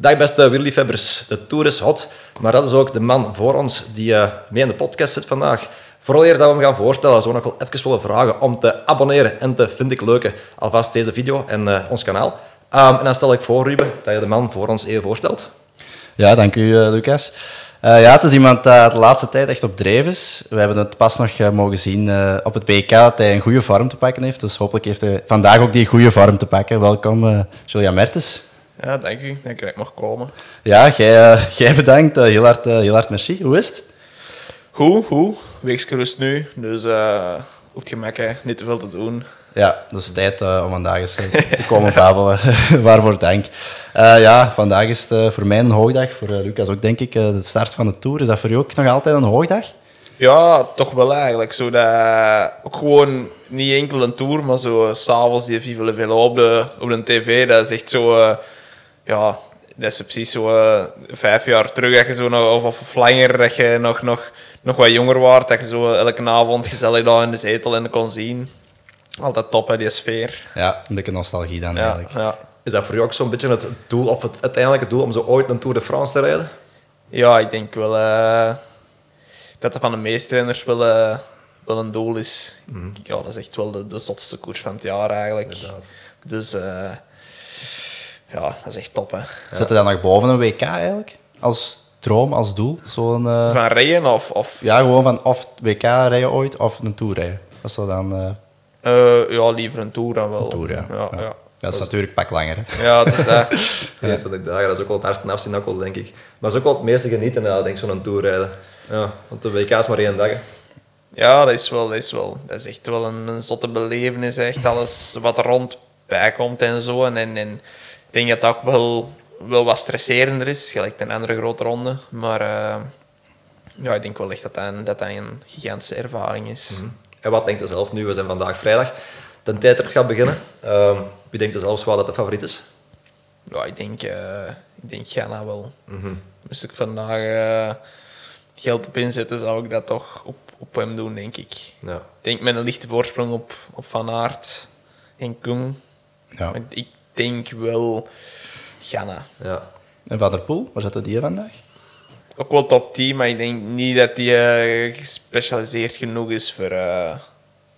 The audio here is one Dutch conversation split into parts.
Dag beste wielerliefhebbers, de Tour is hot, maar dat is ook de man voor ons die uh, mee in de podcast zit vandaag. Vooral dat we hem gaan voorstellen, zou ik nog wel even willen vragen om te abonneren en te vind ik leuke alvast deze video en uh, ons kanaal. Um, en dan stel ik voor, Ruben, dat je de man voor ons even voorstelt. Ja, dank u, uh, Lucas. Ja, het is iemand dat de laatste tijd echt op dreef is. We hebben het pas nog mogen zien op het BK dat hij een goede vorm te pakken heeft. Dus hopelijk heeft hij vandaag ook die goede vorm te pakken. Welkom, Julia Mertens. Ja, dank u. Dat ik mag komen. Ja, jij, jij bedankt. heel, hard, heel hard merci. Hoe is het? Goed, goed. Rust nu. Dus op het gemak, hè. niet te veel te doen. Ja, dus tijd uh, om vandaag eens te komen babbelen. Waarvoor dank. Uh, ja, vandaag is het voor mij een hoogdag. Voor Lucas ook, denk ik. de start van de Tour. Is dat voor jou ook nog altijd een hoogdag? Ja, toch wel eigenlijk. Zo dat, ook gewoon niet enkel een Tour, maar zo s'avonds die Vive le Velo op de, op de tv. Dat is echt zo... Ja, dat is precies zo vijf jaar terug. Dat je zo nog, of, of langer, dat je nog, nog, nog wat jonger was. Dat je zo elke avond gezellig daar in de zetel en kon zien. Altijd top, hè, die sfeer. Ja, een beetje nostalgie dan ja, eigenlijk. Ja. Is dat voor jou ook zo'n beetje het doel, of het uiteindelijke doel, om zo ooit een Tour de France te rijden? Ja, ik denk wel uh, dat dat van de meeste trainers wel, uh, wel een doel is. Mm. Ja, dat is echt wel de, de zotste koers van het jaar eigenlijk. Inderdaad. Dus uh, ja, dat is echt top. Hè. Zit er dan nog boven een WK eigenlijk? Als droom, als doel? Zo'n, Van rijden of, of... Ja, gewoon van of WK rijden ooit of een Tour rijden. Was dat dan... Uh, ja, liever een tour dan wel. Een tour, ja. ja, ja. ja. dat is natuurlijk pak langer. Hè? Ja, dat is dat. 21 dagen, dat is ook wel het hardste afzien, ook wel, denk ik. Maar dat is ook wel het meeste genieten, denk ik, zo'n tour rijden. Ja, want de WK is maar één dag. Hè. Ja, dat is, wel, dat, is wel, dat is echt wel een, een zotte belevenis. Echt alles wat er rond bij komt en zo. En, en, en ik denk dat dat ook wel, wel wat stresserender is, gelijk een andere grote ronde. Maar uh, ja, ik denk wel echt dat dat een, dat dat een gigantische ervaring is. Mm -hmm. En wat denkt u zelf nu? We zijn vandaag vrijdag. De tijdrit gaat beginnen. Uh, wie denkt er zelfs wel dat de favoriet is? Ja, ik denk, uh, ik denk Ghana wel. Mm -hmm. Moest ik vandaag uh, geld op inzetten, zou ik dat toch op, op hem doen, denk ik. Ja. Ik denk met een lichte voorsprong op, op Van Aert en Kung. Ja. Ik denk wel Ghana. Ja. En Van der Poel, waar zat die vandaag? ook wel top 10, maar ik denk niet dat hij uh, gespecialiseerd genoeg is voor, uh,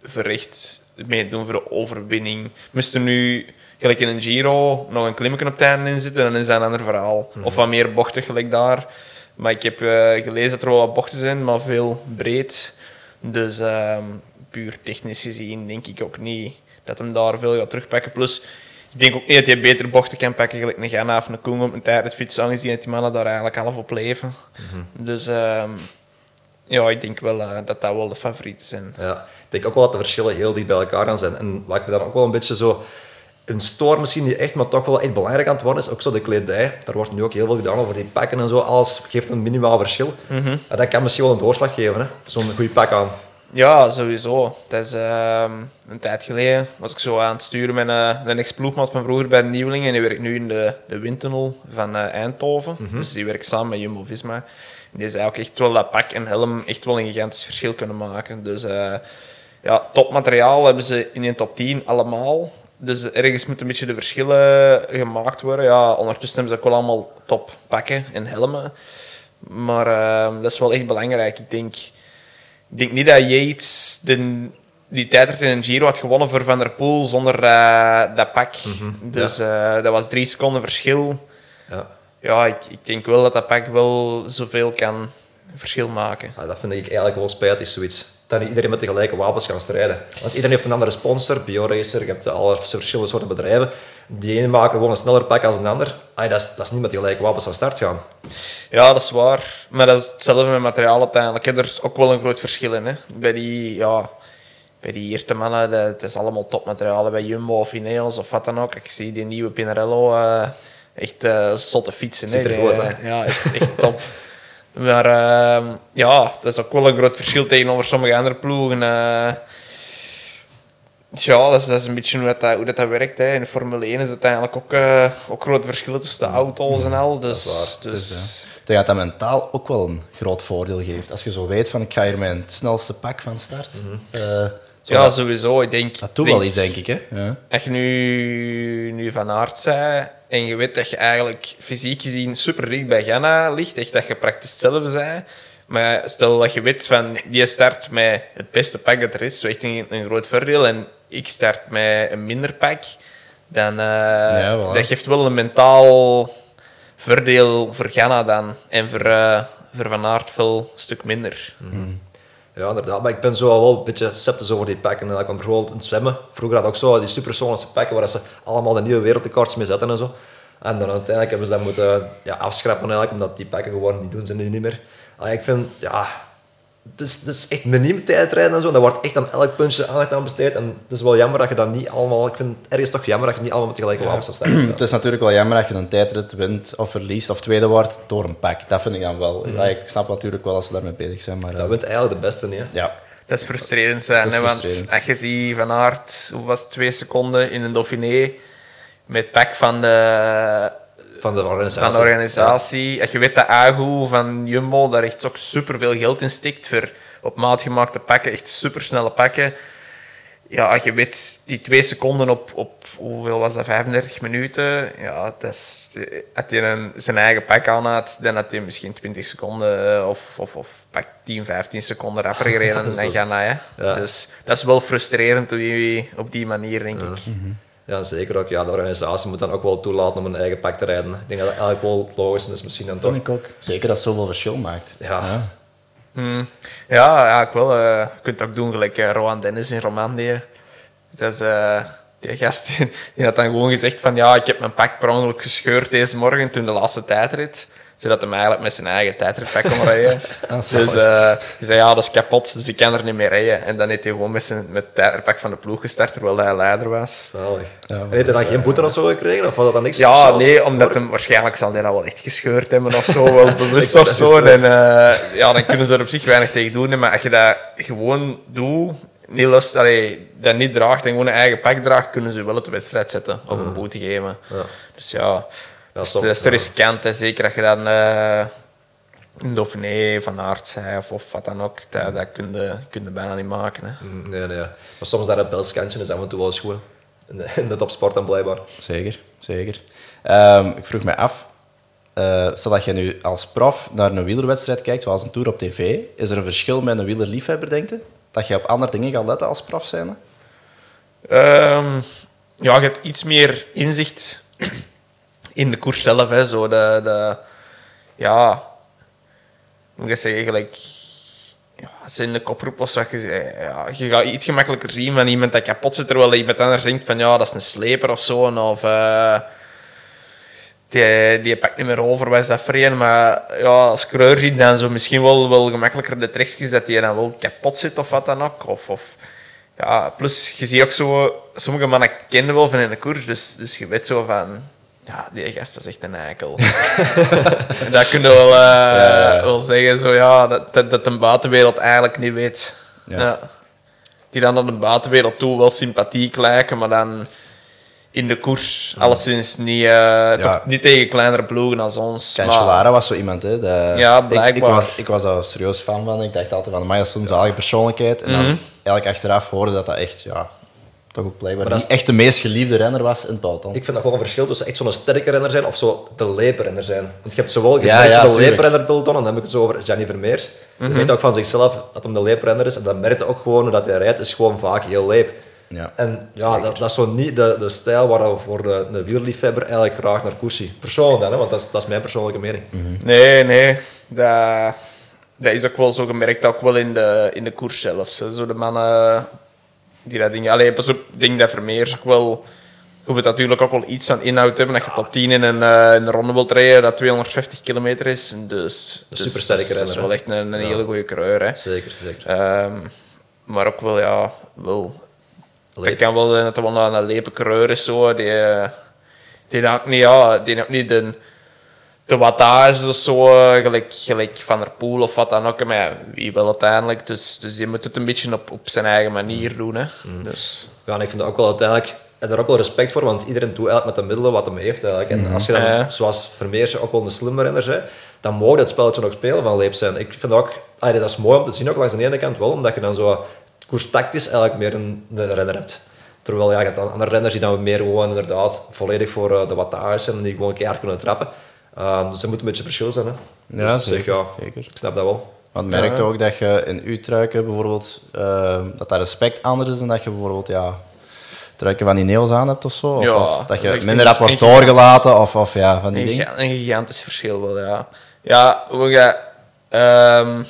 voor echt meedoen voor de overwinning. Moest er nu, gelijk in een Giro, nog een klimmetje op het einde in zitten, dan is dat een ander verhaal. Mm -hmm. Of wat meer bochtig gelijk daar. Maar ik heb uh, gelezen dat er wel wat bochten zijn, maar veel breed. Dus puur technisch gezien denk ik ook niet dat hem daar veel gaat terugpakken. Plus, ik denk ook niet dat hij betere bochten kan pakken, gelijk een Ghana of een Koen op een tijd het fiets, aangezien dat die mannen daar eigenlijk half op leven. Mm -hmm. Dus um, ja, ik denk wel uh, dat dat wel de favorieten zijn. Ja, ik denk ook wel dat de verschillen heel dicht bij elkaar gaan zijn. En wat ik me dan ook wel een beetje zo... Een stoor misschien die echt, maar toch wel echt belangrijk aan het worden is, ook zo de kledij. Daar wordt nu ook heel veel gedaan over die pakken en zo. Alles geeft een minimaal verschil. Mm -hmm. En dat kan misschien wel een doorslag geven, hè? zo'n goede pak aan. Ja, sowieso. Het is, uh, een tijd geleden was ik zo aan het sturen met uh, een ex-ploegmaat van vroeger bij de Nieuweling. En die werkt nu in de, de windtunnel van uh, Eindhoven. Mhm. Mm -hmm. Dus die werkt samen met Jumbo-Visma. En die zei ook echt wel dat pak en helm echt wel een gigantisch verschil kunnen maken. Dus uh, ja, topmateriaal hebben ze in een top 10 allemaal. Dus ergens moeten een beetje de verschillen gemaakt worden. Ja, ondertussen hebben ze ook wel allemaal top pakken en helmen. Maar uh, dat is wel echt belangrijk. Ik denk... Ik denk niet dat Yates de, die tijdrit in een Giro had gewonnen voor Van der Poel zonder uh, dat pak. Mhm, Mm -hmm. Dus ja. uh, dat was drie seconden verschil. Ja, ja ik, ik, denk wel dat dat pak wel zoveel kan verschil maken. Ja, dat vind ik eigenlijk wel spijtig, zoiets. Dat niet iedereen met de gelijke wapens kan strijden. Want iedereen heeft een andere sponsor, BioRacer, je hebt alle verschillende soorten bedrijven. Die ene maken gewoon een sneller pak als een ander. Ay, dat, is, dat is niet met de gelijke wapens van start gaan. Ja, dat is waar. Maar dat is hetzelfde met materiaal uiteindelijk. Er is ook wel een groot verschil in. Hè. Bij, die, ja, bij die eerste mannen, het is allemaal topmateriaal. Bij Jumbo of Ineos of wat dan ook. Ik zie die nieuwe Pinarello, uh, echt uh, zotte fietsen. Ziet er goed, hè? Ja, echt, echt top. Maar uh, ja, dat is ook wel een groot verschil tegenover sommige andere ploegen. Uh, ja, dat is, dat is een beetje hoe dat, hoe dat, dat werkt. Hè. In de Formule 1 is het uiteindelijk ook, uh, ook groot verschillen tussen de auto's en al. Dus, dat dus, dus ik denk dat dat mentaal ook wel een groot voordeel geeft. Als je zo weet van ik ga hier mijn snelste pak van start. Mm -hmm. Ja, sowieso. Ik denk, Dat doet denk- wel iets, denk ik. Hè? Ja. Als je nu, nu van aard zei en je weet dat je eigenlijk fysiek gezien super dicht bij Ghana ligt, echt dat je praktisch hetzelfde zei. Maar stel dat je weet van die start met het beste pak dat er is, echt een, een groot voordeel, en ik start met een minder pak, dan uh, Ja, voilà. dat geeft wel een mentaal voordeel voor Ghana dan. En voor, eh, voor Van Aert veel stuk minder. Ja. Maar ik ben zo wel een beetje sceptisch over die pakken. En Want bijvoorbeeld het zwemmen. Vroeger had ook zo die supersonische pakken waar ze allemaal de nieuwe wereldrecords mee zetten en zo. En dan uiteindelijk hebben ze dat moeten ja, afschrappen eigenlijk, omdat die pakken gewoon niet doen ze nu niet meer. Allee, ik vind, ja... Het is, het is echt miniem tijdrijden en zo. Dat wordt echt aan elk puntje aandacht aan besteed. En het is wel jammer dat je dat niet allemaal... Ik vind het ergens toch jammer dat je niet allemaal met tegelijk op afstand staat. Het is natuurlijk wel jammer dat je een tijdrit wint of verliest of tweede wordt door een pak. Dat vind ik dan wel. Ja, ik snap natuurlijk wel als ze daarmee bezig zijn. Maar, Dat eh, wint eigenlijk de beste niet. ja. Dat is frustrerend zijn, is hè, want frustrerend. als je ziet Van Aert, hoe was het, twee seconden in een Dauphiné, met pak van de, Van de organisatie. van de organisatie. Als je weet dat Agu van Jumbo daar echt ook superveel geld in stikt voor op maat gemaakte pakken, echt supersnelle pakken. Ja, als je weet, die twee seconden op, op hoeveel was dat, 35 minuten, ja, dat is, als hij een, zijn eigen pak aan had, dan had hij misschien 20 seconden eh, of, of, of pak 10, 15 seconden rapper gereden Dus dan Ghana. Hè. ja. Dus dat is wel frustrerend op die, op die manier, denk ik. Ja, zeker ook. Ja, de organisatie moet dan ook wel toelaten om een eigen pak te rijden. Ik denk dat dat eigenlijk wel logisch is misschien dan toch. Vind ik ook. Zeker dat het zoveel verschil maakt. Ja. Hmm. Ja, ja, ik wel. eh, je kunt het ook doen gelijk eh, Rowan Dennis in Romandie. Dat is, eh, die gast die, die had dan gewoon gezegd van ja, ik heb mijn pak per ongeluk gescheurd deze morgen toen de laatste tijdrit. Zodat hij eigenlijk met zijn eigen tijdritpak kon rijden. Ah, dus eh hij zei ja, dat is kapot, dus ik kan er niet meer rijden. En dan heeft hij gewoon met, zijn, met het tijdritpak van de ploeg gestart, terwijl hij leider was. Zalig. Ja, en heeft hij dan geen boete of zo gekregen? Of was dat dan niks? Ja, nee, omdat hem waarschijnlijk zal hij dat wel echt gescheurd hebben of zo, wel bewust of zo. het En, eh, ja, dan kunnen ze er op zich weinig tegen doen. Maar als je dat gewoon doet, niet lust, allee, dat niet draagt en gewoon een eigen pak draagt, kunnen ze wel de wedstrijd zetten of een boete geven. Ja. Dus ja, Dat soms, is te ja. riskant. Hè. Zeker als je dan eh in Dauphiné, Van Aert zei of, of wat dan ook, dat, dat kun, je, kun je bijna niet maken. Hè. Mm, Nee, nee. Maar soms dat het belskantje is af en toe wel eens goed. In de, topsport dan blijkbaar. Zeker, zeker. Ehm, ik vroeg mij af, eh stel dat je nu als prof naar een wielerwedstrijd kijkt, zoals een Tour op tv, is er een verschil met een wielerliefhebber, denk je? Dat je op andere dingen gaat letten als prof zijn? Ehm, ja, je hebt iets meer inzicht in de koers zelf. Hè. Zo de, de, ja, moet ik zeggen, gelijk, ja, als in de koproep of zo, je, ja, je gaat iets gemakkelijker zien van iemand dat kapot zit, terwijl iemand anders denkt van ja, dat is een sleper of zo. Of eh, die, die pakt niet meer over, was dat vreemd. Maar ja, als coureur ziet dan zo misschien wel, wel gemakkelijker de trekjes dat die dan wel kapot zit of wat dan ook. Of, of, ja, plus, je ziet ook zo... Sommige mannen kennen wel van in de koers, dus, dus je weet zo van... Ja, die gast is echt een eikel. Dat kun je wel, eh, wel zeggen, zo, ja, dat, dat, dat de buitenwereld eigenlijk niet weet. Ja. Ja. Die dan aan de buitenwereld toe wel sympathiek lijken, maar dan in de koers alleszins niet, eh, toch niet tegen kleinere ploegen als ons. maar- Cancellara was zo iemand, hè? De, Ja, ik, ik, blijkbaar. was, ik was daar serieus fan van. Ik dacht altijd van, maar dat is zo'n zalige persoonlijkheid. En dan Mhm. eigenlijk achteraf hoorde dat dat echt, ja, toch ook blijkbaar Maar dat niet echt de meest geliefde renner was in het peloton. Ik vind dat wel een verschil tussen echt zo'n sterke renner zijn of zo de leeprenner zijn. Want je hebt zowel je Ja, ja, de leeprenner peloton, en dan heb ik het zo over Gianni Vermeers. Hij zegt ook van zichzelf dat hij de leeprenner is en dat merkt hij ook gewoon dat hij rijdt, is gewoon vaak heel leep. Ja. En ja, dat, dat is zo niet de, de stijl waar we voor de, de wielerliefhebber eigenlijk graag naar koers zie. Persoonlijk dan, hè, want dat is, dat is mijn persoonlijke mening. Nee, nee. Dat, dat is ook wel zo gemerkt, ook wel in de, in de koers zelf. Zo, Zo de mannen die dat ding... Allee, pas op, ik denk dat Vermeers ook wel... Je moet natuurlijk ook wel iets van inhoud hebben. Dat je top 10 in een, eh, in een ronde wilt rijden dat 250 kilometer is. Dus, Een dus supersterke dat is- Dat is renner, wel echt een, een Ja. hele goede coureur. Hè. Zeker, zeker. Ehm, maar ook wel, ja... Wel, ik kan wel dat er wel een lepe coureur is. Zo, die, eh, die ook niet, ja, die ook niet de, de wattage of zo, gelijk, gelijk Van der Poel of wat dan ook. Maar ja, wie wel uiteindelijk. Dus, dus je moet het een beetje op, op zijn eigen manier doen. Hè. Dus, Ja, en ik vind dat ook wel uiteindelijk... En daar ook wel respect voor, want iedereen doet eigenlijk met de middelen wat hij heeft. Eigenlijk. En als je dan, Ja. zoals Vermeers ook wel een slimme renner is, dan mag dat spelletje nog spelen van leep zijn. Ik vind ook... allee, dat is mooi om te zien, ook langs de ene kant wel, omdat je dan zo koerstactisch eigenlijk meer een, een renner hebt. Terwijl ja, je hebt dan andere renners die dan meer gewoon inderdaad volledig voor eh, de wattage zijn en die gewoon keihard kunnen trappen. Ehm, dus er moet een beetje verschil zijn. Hè. Ja, dus zeker, ja, zeker. ik snap dat wel. Want merk Ja. ook dat je in uw truiken bijvoorbeeld, eh, dat dat respect anders is dan dat je bijvoorbeeld ja, truiken van Ineos aan hebt of zo. Of, Ja, of dat je minder een- rap wordt een gigantisch- doorgelaten of, of ja, van die Een, dingen. een gigantisch verschil wel, ja. Ja, we gaan... ehm,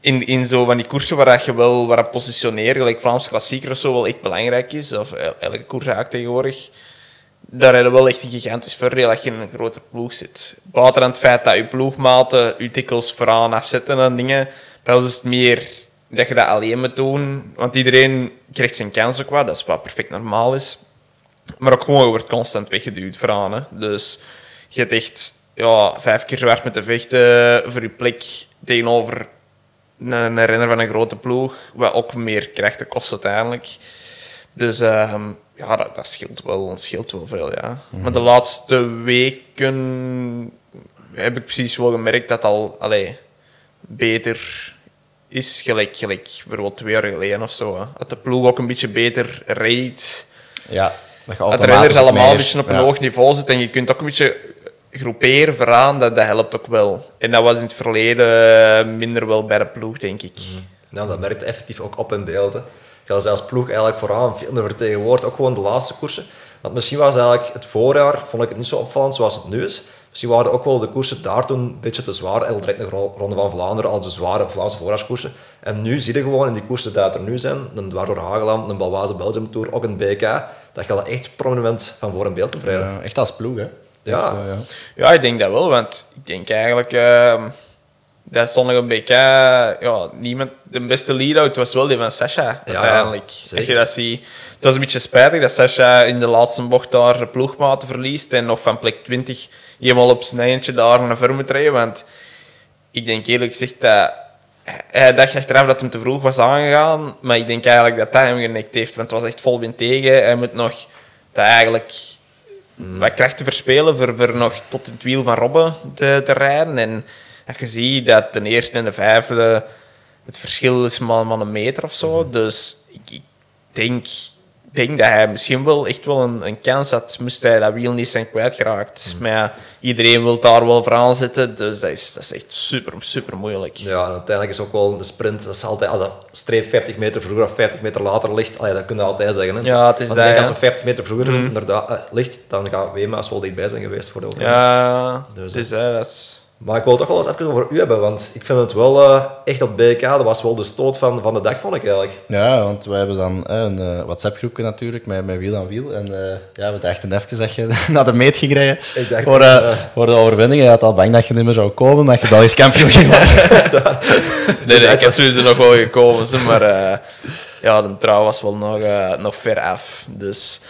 in, in zo van die koersen waar dat je wel waar dat positioneren, gelijk Vlaams Klassieker of zo, wel echt belangrijk is, of el- elke koers eigenlijk tegenwoordig, daar heb je wel echt een gigantisch voordeel dat je in een grotere ploeg zit. Buiten aan het feit dat je ploegmaten je dikwijls vooraan afzetten en dingen, ons is het meer dat je dat alleen moet doen, want iedereen krijgt zijn kans ook wat, dat is wat perfect normaal is. Maar ook gewoon, je wordt constant weggeduwd vooraan. Dus je hebt echt ja, vijf keer zo hard moeten vechten voor je plek tegenover een, renner van een grote ploeg, wat ook meer krachten kost uiteindelijk. Dus ehm, ja, dat, dat scheelt, wel, dat scheelt wel veel, ja. Maar de laatste weken heb ik precies wel gemerkt dat al allee, beter is, gelijk, gelijk bijvoorbeeld twee jaar geleden of zo. Hè. Dat de ploeg ook een beetje beter reed. Ja, dat je Dat de renners allemaal een beetje op een ja. hoog niveau zitten en je kunt ook een beetje groeperen vooraan, dat, dat helpt ook wel. En dat was in het verleden minder wel bij de ploeg, denk ik. Nou, dat merkt effectief ook op in beelden. Je had zelfs ploeg eigenlijk vooraan veel meer vertegenwoordigd, ook gewoon de laatste koersen. Want misschien was eigenlijk het voorjaar, vond ik het niet zo opvallend zoals het nu is. Misschien waren ook wel de koersen daar toen een beetje te zwaar. El direct Ro- Ronde van Vlaanderen, al de zware Vlaamse voorjaarskoersen. En nu zie je gewoon in die koersen die er nu zijn, een Dwardoor Hageland, een Balwaze Belgium Tour, ook een BK, dat je al echt prominent van voor een beeld kunt rijden. Ja, echt als ploeg, hè. Ja. Echt, eh, ja. Ja, ik denk dat wel, want ik denk eigenlijk ehm, dat zondag een BK, ja, niemand, de beste lead-out was wel die van Sasha, uiteindelijk. je dat ziet. Het was een beetje spijtig dat Sasha in de laatste bocht daar ploegmaten verliest en nog van plek 20 helemaal op zijn eindje daar naar ver moet rijden, want ik denk eerlijk gezegd dat hij dacht achteraf dat hem te vroeg was aangegaan, maar ik denk eigenlijk dat dat hem genekt heeft, want het was echt vol wind tegen. Hij moet nog dat eigenlijk wat krachten verspelen voor, voor nog tot het wiel van Robben te, te rijden. En dat je ziet dat de eerste en de vijfde het verschil is maar, maar een meter of zo. Dus ik, ik denk, denk dat hij misschien wel echt wel een, een kans had, moest hij dat wiel niet zijn kwijtgeraakt. Maar ja, iedereen wil daar wel voor aanzetten, dus dat is, dat is echt super, super moeilijk. Ja, en uiteindelijk is ook wel de sprint, dat is altijd, als dat streep 50 meter vroeger of 50 meter later ligt, allee, dat kun je altijd zeggen. Hè. Ja, het is Want dat, denk, als er 50 meter vroeger inderdaad, eh, ligt, dan gaat Wema's wel dichtbij zijn geweest voor de overwinning. Ja, Dus, dus, hè, dat is... Maar ik wil het toch wel eens even over u hebben, want ik vind het wel eh, echt op BK, dat was wel de stoot van, van de dag, vond ik eigenlijk. Ja, want wij hebben dan eh, een eh, WhatsApp-groepje natuurlijk met, met wiel aan wiel. En eh, ja, we dachten even dat je naar de meet ging rijden voor, eh, de overwinning. Je had al bang dat je niet meer zou komen, maar je Belgisch kampioen ging worden. Nee, nee, ik had sowieso nog wel gekomen, ze, maar eh, ja, de trouw was wel nog, nog ver af. Dus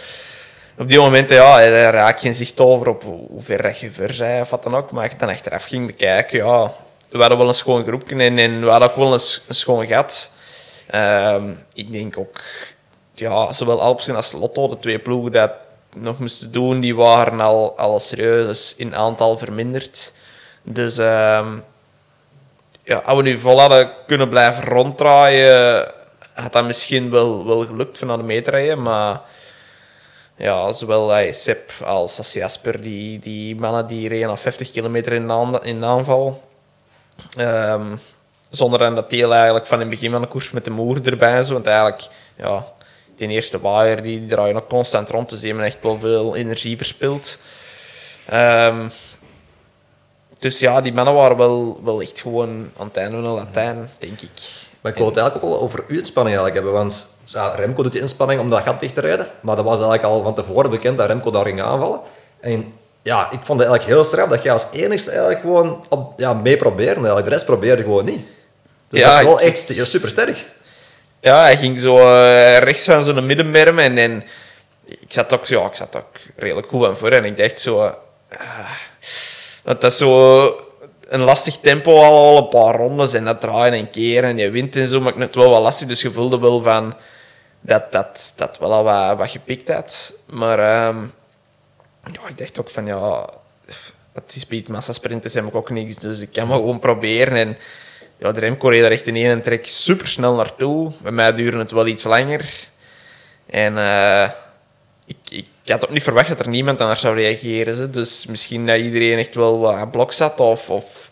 op die momenten ja, er raak geen zicht over op hoe ver je ver zei of wat dan ook. Maar als je dan achteraf ging bekijken, ja, we hadden wel een schoon groepje en, we hadden ook wel een, een schoon gat. Ehm, ik denk ook, ja, zowel Alpsen als Lotto, de twee ploegen dat nog moesten doen, die waren al, al serieus in aantal verminderd. Dus ehm, ja, als we nu vol hadden kunnen blijven ronddraaien, had dat misschien wel, wel gelukt van de meetrijden. Maar ja, zowel hey, Sepp als Sassi Asper, die, die mannen die reden al 50 kilometer in, aan, in aanval. Ehm, zonder dat deel eigenlijk van in het begin van de koers met de moer erbij. Zo, want eigenlijk, ja, die eerste waaier die, draaien ook constant rond. Dus die hebben echt wel veel energie verspild. Ehm, dus ja, die mannen waren wel, wel echt gewoon aan het einde van de Latijn, denk ik. Maar ik wil het eigenlijk ook wel over uw inspanning eigenlijk hebben, want ja, Remco doet die inspanning om dat gat dicht te rijden, maar dat was eigenlijk al van tevoren bekend dat Remco daar ging aanvallen. En ja, ik vond het eigenlijk heel straf dat je als enigste eigenlijk gewoon op, ja, mee probeerde. Eigenlijk. De rest probeerde gewoon niet. Dus Ja, dat is wel ik- echt super sterk. Ja, hij ging zo eh, rechts van zo'n middenberm en, en ik, zat ook, ja, ik zat ook redelijk goed aan voor en ik dacht zo... want dat is zo een lastig tempo al, al een paar rondes en dat draaien en keren en je wint en zo maakt het wel wat lastig. Dus je voelde wel van dat dat, dat wel al wat, wat gepikt had. Maar ehm, ja, ik dacht ook van ja, dat die sprinten zijn ook niks. Dus ik kan maar gewoon proberen en ja, de Remco reed echt in één trek super snel naartoe. Bij mij duurde het wel iets langer. En eh, ik, ik had ook niet verwacht dat er niemand naar zou reageren. Dus misschien dat iedereen echt wel wat aan blok zat. Of, of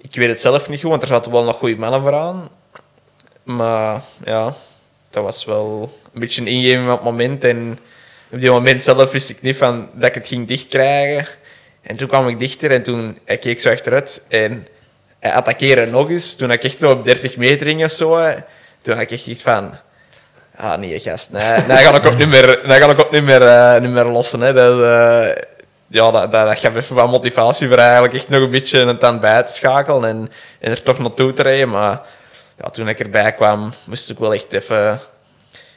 ik weet het zelf niet goed, want er zaten wel nog goede mannen vooraan. Maar ja, dat was wel een beetje een ingeving van het moment. En op die moment zelf wist ik niet van dat ik het ging dichtkrijgen. En toen kwam ik dichter en toen hij keek zo achteruit. En hij attaqueerde nog eens. Toen ik echt op 30 meter ging of zo. Toen had ik echt iets van... Ah, nee, gast. Nee, nee ga ik ook niet meer, nee, meer, eh, meer lossen. Hè. Dat, eh, ja, dat, dat, dat gaf even wat motivatie voor eigenlijk echt nog een beetje het aan bij te schakelen en, en er toch naartoe te rijden. Maar ja, toen ik erbij kwam, moest ik wel echt even,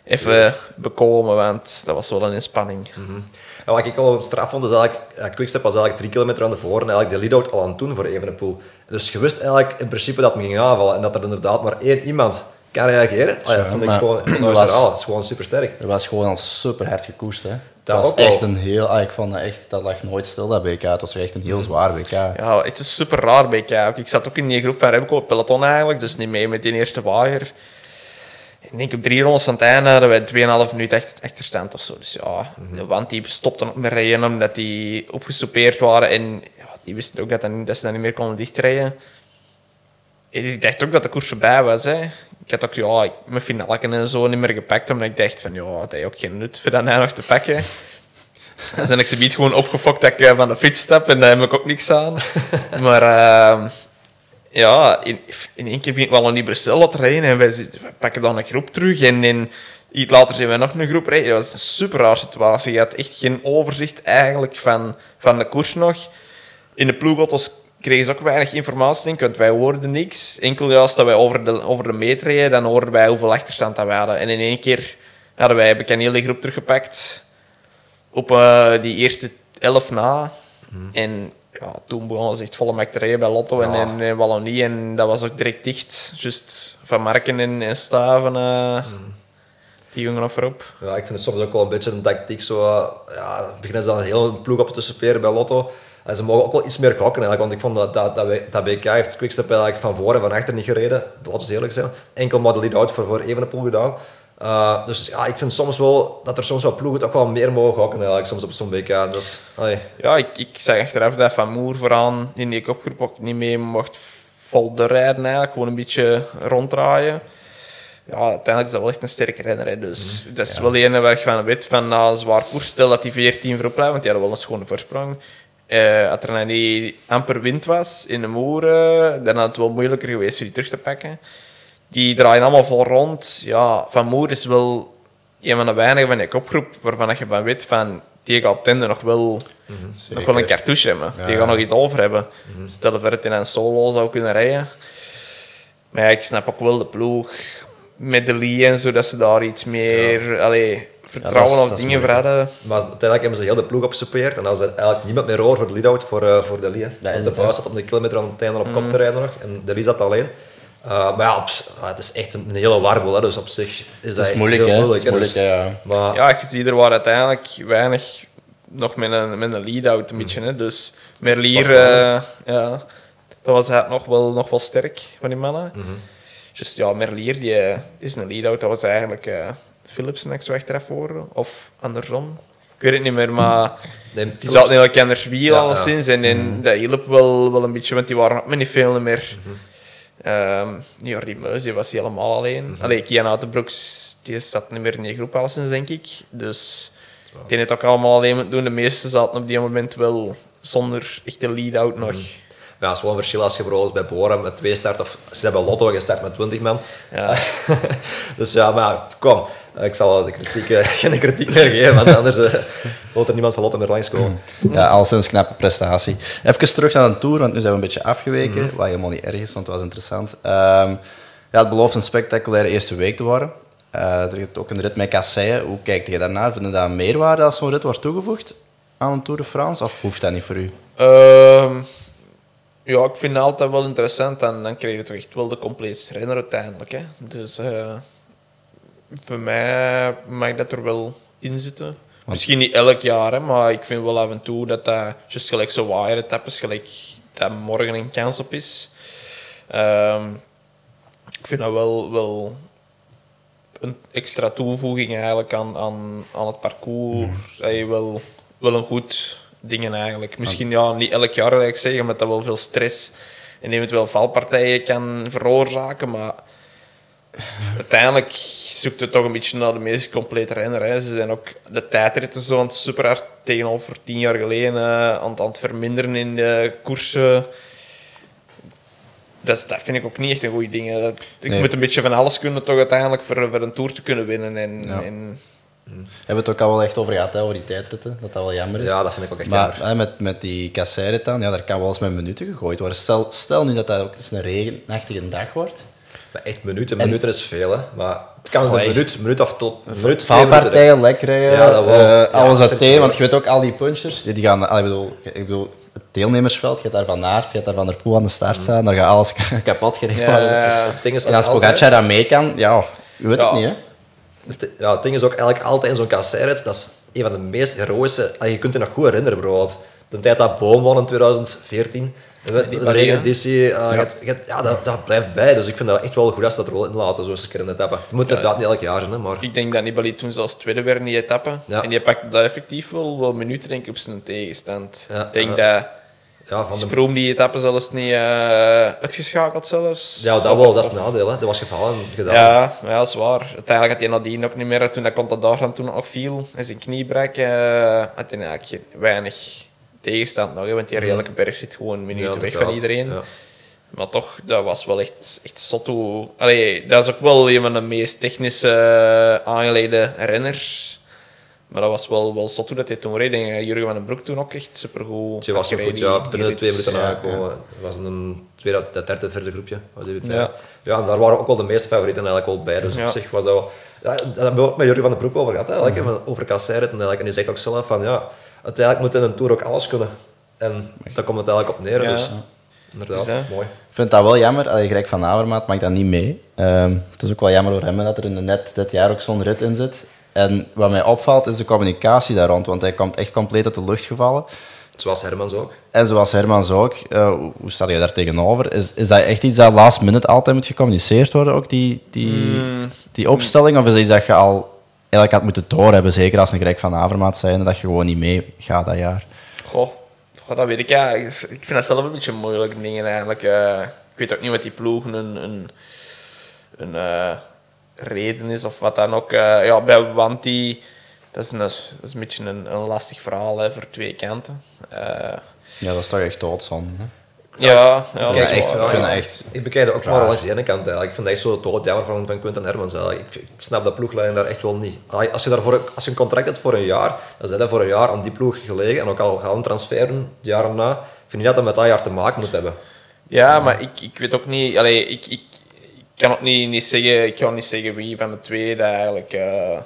even bekomen, want dat was wel een inspanning. En wat ik al straf vond, is eigenlijk, ja, Quickstep was eigenlijk drie kilometer aan de voor en eigenlijk de lead-out al aan het doen voor Evenepoel. Dus je wist eigenlijk in principe dat het me ging aanvallen en dat er inderdaad maar één iemand kan reageren. Ah, ja, vond ik gewoon was- was, is gewoon super sterk. Er was gewoon al super hard gekoest. Hè. Dat Dat was wel. echt een heel... Ah, ik vond dat echt... Dat lag nooit stil, dat BK. Het was echt een heel zwaar BK. Ja, het is super raar Kuik. Ik zat ook in die groep van Remco, het peloton eigenlijk, dus niet mee met die eerste waaier. Ik denk op drie rondes aan het einde hadden wij 2,5 minuten echt achterstand of zo. Dus ja, want die stopten ook met rijden omdat die opgesoupeerd waren en ja, die wisten ook dat, dat, dat ze dat niet meer konden dichtrijden. Ik dacht ook dat de koers voorbij was. Hè. Ik had ook ja, ik- mijn en zo niet meer gepakt, omdat ik dacht van ja, dat heeft ook geen nut voor dat nou nog te pakken. Dan ben ik ze gewoon opgefokt dat ik eh, van de fiets stap en daar heb ik ook niks aan. maar ehm, ja, in, in één keer begint wel een bestel te rijden en wij, pakken dan een groep terug en, en iets later zijn we nog een groep rijden. Dat was een super raar situatie. Je had echt geen overzicht eigenlijk van, van de koers nog. In de ploegauto's kregen ze ook weinig informatie, denk ik, want wij hoorden niks. Enkel juist dat wij over de, over de meet reden, dan hoorden wij hoeveel achterstand dat wij hadden. En in één keer hadden wij, heb ik een hele groep teruggepakt op eh, die eerste elf na. En ja, toen begonnen ze echt volle mek te rijden bij Lotto en, Ja. en, en Wallonie. En dat was ook direct dicht. Just van Marken en, en Stuiven, eh, die jongen nog voorop. Ja, ik vind het soms ook wel een beetje een tactiek. Zo, eh, ja, beginnen ze dan een hele ploeg op te superen bij Lotto. En ze mogen ook wel iets meer gokken eigenlijk, want ik vond dat, dat, dat, heeft Quickstep eigenlijk van voor en van achter niet gereden. Laten we eerlijk zijn. Enkel maar de lead-out voor, voor Evenepoel gedaan. Eh, dus ja, ik vind soms wel dat er soms wel ploegen ook wel meer mogen gokken eigenlijk, soms op zo'n BK. Dus, ai. Ja, ik, ik zag achteraf dat Van Moer vooraan in die kopgroep ook niet mee mocht vol de rijden eigenlijk. Gewoon een beetje ronddraaien. Ja, uiteindelijk is dat wel echt een sterke renner. Hè. Dus dat is wel de ene waar ik van weet van na een zwaar koers, stel dat die 14 voorop blijft, want die hadden wel een schone voorsprong. Eh als er dan niet amper wind was in de moeren, dan had het wel moeilijker geweest om die terug te pakken. Die draaien allemaal vol rond. Ja, Van Moer is wel een van de weinigen van die kopgroep waarvan je van weet van die gaat op tende nog wel, nog wel een cartouche hebben. Die gaat nog iets over hebben. Stel voor dat hij een solo zou kunnen rijden. Maar ja, ik snap ook wel de ploeg met de Lee en zo, dat ze daar iets meer allee, vertrouwen dat is- of dat is dingen moeilijk, hadden. Maar uiteindelijk hebben ze heel de ploeg opgesupeerd en dan is er eigenlijk niemand meer over voor de lead-out voor, eh, voor de Lee. is de Pauw zat op een kilometer aan het einde op kop te rijden nog en de Lee zat alleen. Uh, maar ja, op, ah, het is echt een, een hele warboel, hè, dus op zich is dat, Dat is echt moeilijk, heel. Dat moeilijk. is moeilijk, dus- hè, ja. Maar Ja, je ziet er waar uiteindelijk weinig nog met een, met een lead-out een beetje. Hè. Dus Merlier, eh ja, dat was eigenlijk nog wel, nog wel sterk van die mannen. Dus ja, Merlier die, eh, is een lead-out. Dat was eigenlijk eh Philips niks weg eraf voor. Of andersom. Ik weet het niet meer, maar nee, die zaten aan de wiel Ja, alleszins. En, en dat hielp wel, wel een beetje, want die waren ook niet veel meer. Mhm. Ehm ja, Rimeus die was helemaal alleen. Mhm. Allee, Kian Uitenbroeks, die zat niet meer in die groep alleszins, denk ik. Dus die heeft ook allemaal alleen moeten doen. De meesten zaten op die moment wel zonder echte lead-out nog. Ja, het is wel een verschil als je bijvoorbeeld bij Bora met twee start of ze hebben Lotto gestart met 20 man. Ja. dus ja, maar kom, ik zal de kritiek, eh, geen kritiek meer geven, want anders eh wil er niemand van Lotto meer langskomen. Ja, al sinds knappe prestatie. Even terug naar de Tour, want nu zijn we een beetje afgeweken. Wat helemaal niet erg is, want het was interessant. Ehm, ja, het belooft een spectaculaire eerste week te worden. Eh, er is ook een rit met kasseien. Hoe kijkt je daarnaar? Vind je dat een meerwaarde als zo'n rit wordt toegevoegd aan een Tour de France? Of hoeft dat niet voor u? Ehm, ja, ik vind het altijd wel interessant. En dan krijg je toch echt wel de complete renner uiteindelijk. Hè. Dus eh, voor mij mag dat er wel in zitten. Misschien niet elk jaar, hè, maar ik vind wel af en toe dat dat, juist gelijk zo wire etappes, gelijk dat morgen een kans op is. Ehm, ik vind dat wel, wel een extra toevoeging eigenlijk aan, aan, aan het parcours. Hey, wel, wel een goed ding eigenlijk. Misschien ja, niet elk jaar, wil ik zeggen, omdat dat wel veel stress en eventueel valpartijen kan veroorzaken, maar uiteindelijk zoekt het toch een beetje naar de meest complete renner. Hè. Ze zijn ook de tijdritten zo aan het super hard tegenover tien jaar geleden eh, aan, het- aan het verminderen in de koersen. Dat, is- dat vind ik ook niet echt een goed ding. Ik Nee. moet een beetje van alles kunnen toch uiteindelijk voor, voor een Tour te kunnen winnen. En, Ja. en We hebben het ook al wel echt over gehad, hè, over die tijdritten, dat dat wel jammer is. Ja, dat vind ik ook echt maar jammer. hè, met, met die kasseirrit dan, ja, daar kan wel eens met minuten gegooid worden. Stel, stel nu dat dat ook eens een regenachtige dag wordt. Maar echt minuten, minuten is veel, hè. Maar het kan een minuut, minuut of tot een minuut. Valpartijen, lekker rijden, Ja, dat wel. eh, Ja, alles uiteen, want je weet ook, al die punchers, die, die gaan, ik, bedoel, ik bedoel, het deelnemersveld, je gaat daar Van Aert, je gaat daar Van der Poel aan de start staan, daar gaat alles kapot gereden worden. ja, Het ding is En als Pogacar dat mee kan, ja, je weet het niet, hè. Het, ja, het ding is ook eigenlijk altijd in zo'n kasseirrit, dat is een van de meest heroïsche... Je kunt je nog goed herinneren, bijvoorbeeld. De tijd dat Boom won in 2014. De, regeneditie, je je hebt- ja, dat, dat blijft bij. Dus ik vind dat echt wel goed als dat er wel in laten, keer in de etappe. Het moet inderdaad niet elk jaar zijn, hè, maar... ik denk dat Nibali toen zelfs tweede werd in die etappe. Ja. En die pakte daar effectief wel, wel minuten denk ik, op zijn tegenstand. Ja, ik denk ja. dat Ja, van de, Vroom die etappe zelfs niet eh, uitgeschakeld zelfs. ja dat wel, dat is het nadeel. Hè. Dat was gevallen en gedaan. Ja, ja, dat is waar. Uiteindelijk had hij nadien ook niet meer, toen hij Contador dan toen nog viel en zijn knie brak, eh, had hij eigenlijk weinig tegenstand nog, hè, want die elke berg zit gewoon een minuut Ja, weg van iedereen. Ja. Maar toch, dat was wel echt, echt zot. Allee, dat is ook wel een van de meest technische eh, aangeleden renners. Maar dat was wel, wel zot hoe dat hij toen reed. En eh, Jurgen van den Broek toen ook echt supergoed. Die was zo goed, ja. Binnen de twee minuten Ja, aangekomen. Dat was een tweede, dat derde, derde groepje. Was. Ja. ja, en daar waren ook wel de meeste favorieten eigenlijk wel bij. Dus Ja. op zich was dat wel... Ja, daar hebben we ook met Jurgen van den Broek over gehad, eigenlijk, hè, over kasseirrit. En, eigenlijk. en die zegt ook zelf van, ja, uiteindelijk moet in een Tour ook alles kunnen. En daar komt het eigenlijk op neer. Ja. Dus inderdaad, Dus, mooi. Ik vind dat wel jammer. Allee, Greg van Avermaat maakt dat niet mee. Ehm, het is ook wel jammer voor hem dat er in de net dit jaar ook zo'n rit in zit. En wat mij opvalt is de communicatie daar rond, want hij komt echt compleet uit de lucht gevallen. Zoals Hermans ook. En zoals Hermans ook, eh, hoe- sta je daar tegenover? Is, is dat echt iets dat last minute altijd moet gecommuniceerd worden, ook die, die, die opstelling? Of is dat iets dat je al eigenlijk had moeten doorhebben, zeker als een Greg van Avermaat zijn, dat je gewoon niet mee gaat dat jaar? Goh, goh, dat weet ik. Ja. Ik ik vind dat zelf een beetje moeilijk dingen eigenlijk. Eh, ik weet ook niet wat die ploegen een, een, een eh, reden is of wat dan ook. Eh, ja, bij Wanti, dat is een, dat is een beetje een, een lastig verhaal hè, voor twee kanten. Eh, Ja, dat is toch echt doodzonde. Hè? ja, ja, is echt, waar. ik vind ja. echt Ik bekijk dat ook maar langs de ene kant eigenlijk. Ik vind dat echt zo doodjammer van, van Quinten Hermans eigenlijk. Ik, ik snap dat ploeglijn daar echt wel niet. Als je, daarvoor, als je een contract hebt voor een jaar, dan zijn dat voor een jaar aan die ploeg gelegen. En ook al gaan transferen, het jaar erna, ik vind niet dat dat met dat jaar te maken moet hebben. Ja, maar ik, ik weet ook niet... Allee, ik, ik, ik kan ook niet, niet zeggen... Ik kan niet zeggen wie van de twee dat eigenlijk eh,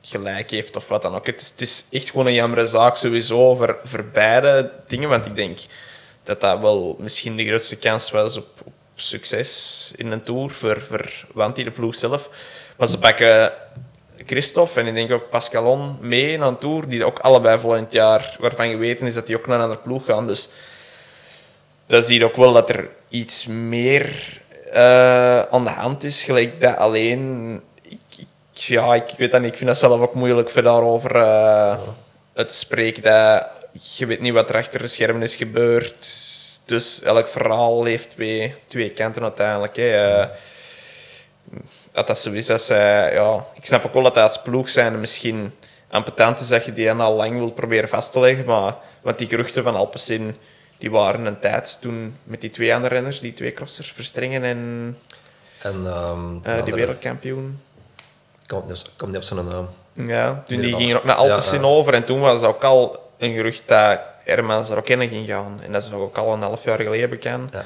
gelijk heeft of wat dan ook. Het is, het is echt gewoon een jammere zaak sowieso voor, voor beide dingen. Want ik denk dat dat wel misschien de grootste kans was op, op succes in een Tour voor, voor de ploeg zelf. Maar ze pakken Christophe en ik denk ook Pascalon mee naar een Tour, die ook allebei volgend jaar, waarvan geweten is dat die ook naar een andere ploeg gaan. Dus dan zie je ook wel dat er iets meer eh, aan de hand is. Gelijk dat alleen... Ik, ik- ja, ik weet dat niet. Ik vind dat zelf ook moeilijk voor daarover eh, uit te spreken. Dat, je weet niet wat er achter de schermen is gebeurd. Dus elk verhaal heeft twee, twee kanten uiteindelijk. Hè. Eh, dat dat zo is. Dat zij, ja, ik snap ook wel dat dat als ploeg zijn misschien ambetant is dat je die al lang wilt proberen vast te leggen. Maar, want die geruchten van Alpecin die waren een tijd toen met die twee andere renners, die twee crossers, Verstrengen en En ehm eh, de die andere- wereldkampioen. Komt niet, op- komt niet op zijn naam. Ja, toen die Nederland. gingen ook naar Alpecin Ja, over en toen was ook al een gerucht dat Hermans er ook in ging gaan. En dat is ook al een half jaar geleden bekend. Ja.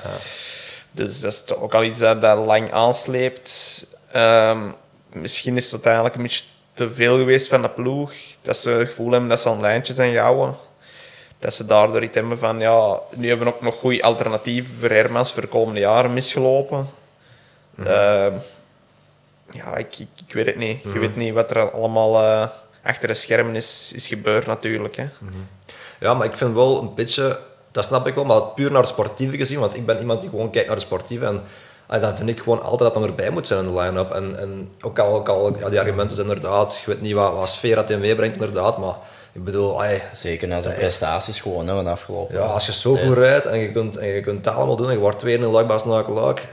Dus dat is toch ook al iets dat, dat lang aansleept. Ehm, misschien is het uiteindelijk een beetje te veel geweest van de ploeg. Dat ze het gevoel hebben dat ze aan lijntjes zijn gehouden. Dat ze daardoor iets hebben van, ja, nu hebben we ook nog goede alternatieven voor Hermans voor de komende jaren misgelopen. Ehm, ja, ik, ik, ik weet het niet. Je weet niet wat er allemaal eh, achter de schermen is, is gebeurd natuurlijk. Hè. Ja, maar ik vind wel een beetje dat snap ik wel, maar puur naar het sportieve gezien, want ik ben iemand die gewoon kijkt naar het sportieve en ah, dan vind ik gewoon altijd dat hem erbij moet zijn in de line-up. En, en ook al, ook al ja, die argumenten zijn inderdaad, je weet niet wat, wat sfeer dat hij meebrengt inderdaad, maar ik bedoel, ai, Zeker na zijn prestaties gewoon hè, van afgelopen. ja, als je zo tijd. goed rijdt en je kunt, en je kunt het allemaal doen en je wordt tweede in Luikbaas na ik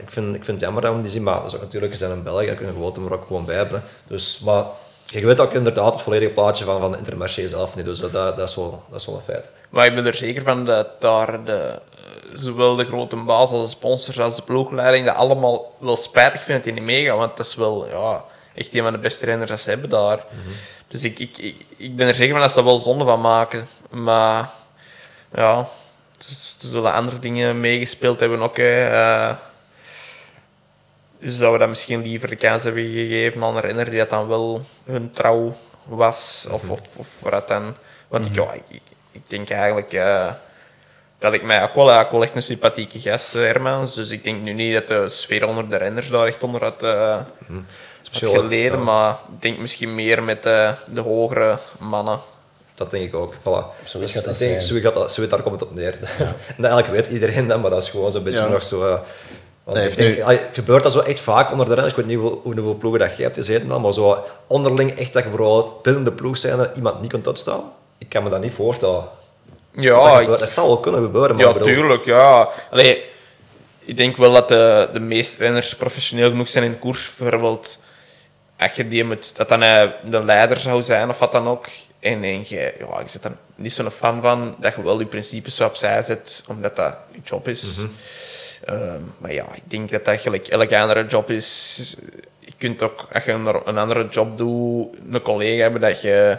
vind, ik vind het jammer dat we hem die zien, maar dat is ook natuurlijk, zijn in België, dan kunnen we gewoon hem er ook gewoon bij hebben. Dus, maar je weet ook inderdaad het volledige plaatje van, van Intermarché zelf niet, dus dat, dat, is wel, dat is wel een feit. Maar ik ben er zeker van dat daar de, eh, zowel de grote baas als de sponsors als de ploegleiding dat allemaal wel spijtig vinden dat hij niet meegaat. Want dat is wel ja, echt een van de beste renners dat ze hebben daar. Dus ik, ik, ik, ik ben er zeker van dat ze er wel zonde van maken. Maar ja, dus, er zullen andere dingen meegespeeld hebben ook. Hè. Eh, dus dat we dat misschien liever de kans hebben gegeven aan een renner die dat dan wel hun trouw was. Of, of, of waar dat dan... Want ik, ja, ik, ik, ik denk eigenlijk eh, dat ik mij ook wel, ook wel echt een sympathieke gast, eh, Hermans. Dus ik denk nu niet dat de sfeer onder de renners daar echt onder had, eh, had Speciaal, geleden. ja. Maar ik denk misschien meer met eh, de hogere mannen. Dat denk ik ook. Voilà. Zo Dus gaat dat ik denk, zijn. zo gaat dat, zo daar komt het op neer. en eigenlijk weet iedereen dat, maar dat is gewoon zo'n beetje Ja. nog zo... eh, want Dat ik heeft denk, nu- gebeurt dat zo echt vaak onder de renners. Ik weet niet hoeveel, hoeveel ploegen dat jij hebt gezeten dan, maar zo onderling echt dat je bijvoorbeeld binnen de ploeg zijn iemand niet kunt uitstaan. Ik kan me dat niet voorstellen. dat, Ja, dat, ik, dat zal wel kunnen gebeuren, maar ja bedoel- tuurlijk. Ja. Allee, ik denk wel dat de, de meeste renners professioneel genoeg zijn in de koers. Bijvoorbeeld, als je die moet, dat dan eh, de leider zou zijn of wat dan ook. En, en je, ja, je zit er niet zo'n fan van dat je wel je principes opzij zet, omdat dat je job is. Mhm. Ehm, maar ja, ik denk dat dat gelijk elke andere job is. Je kunt ook, als je een, een andere job doet, een collega hebben dat je,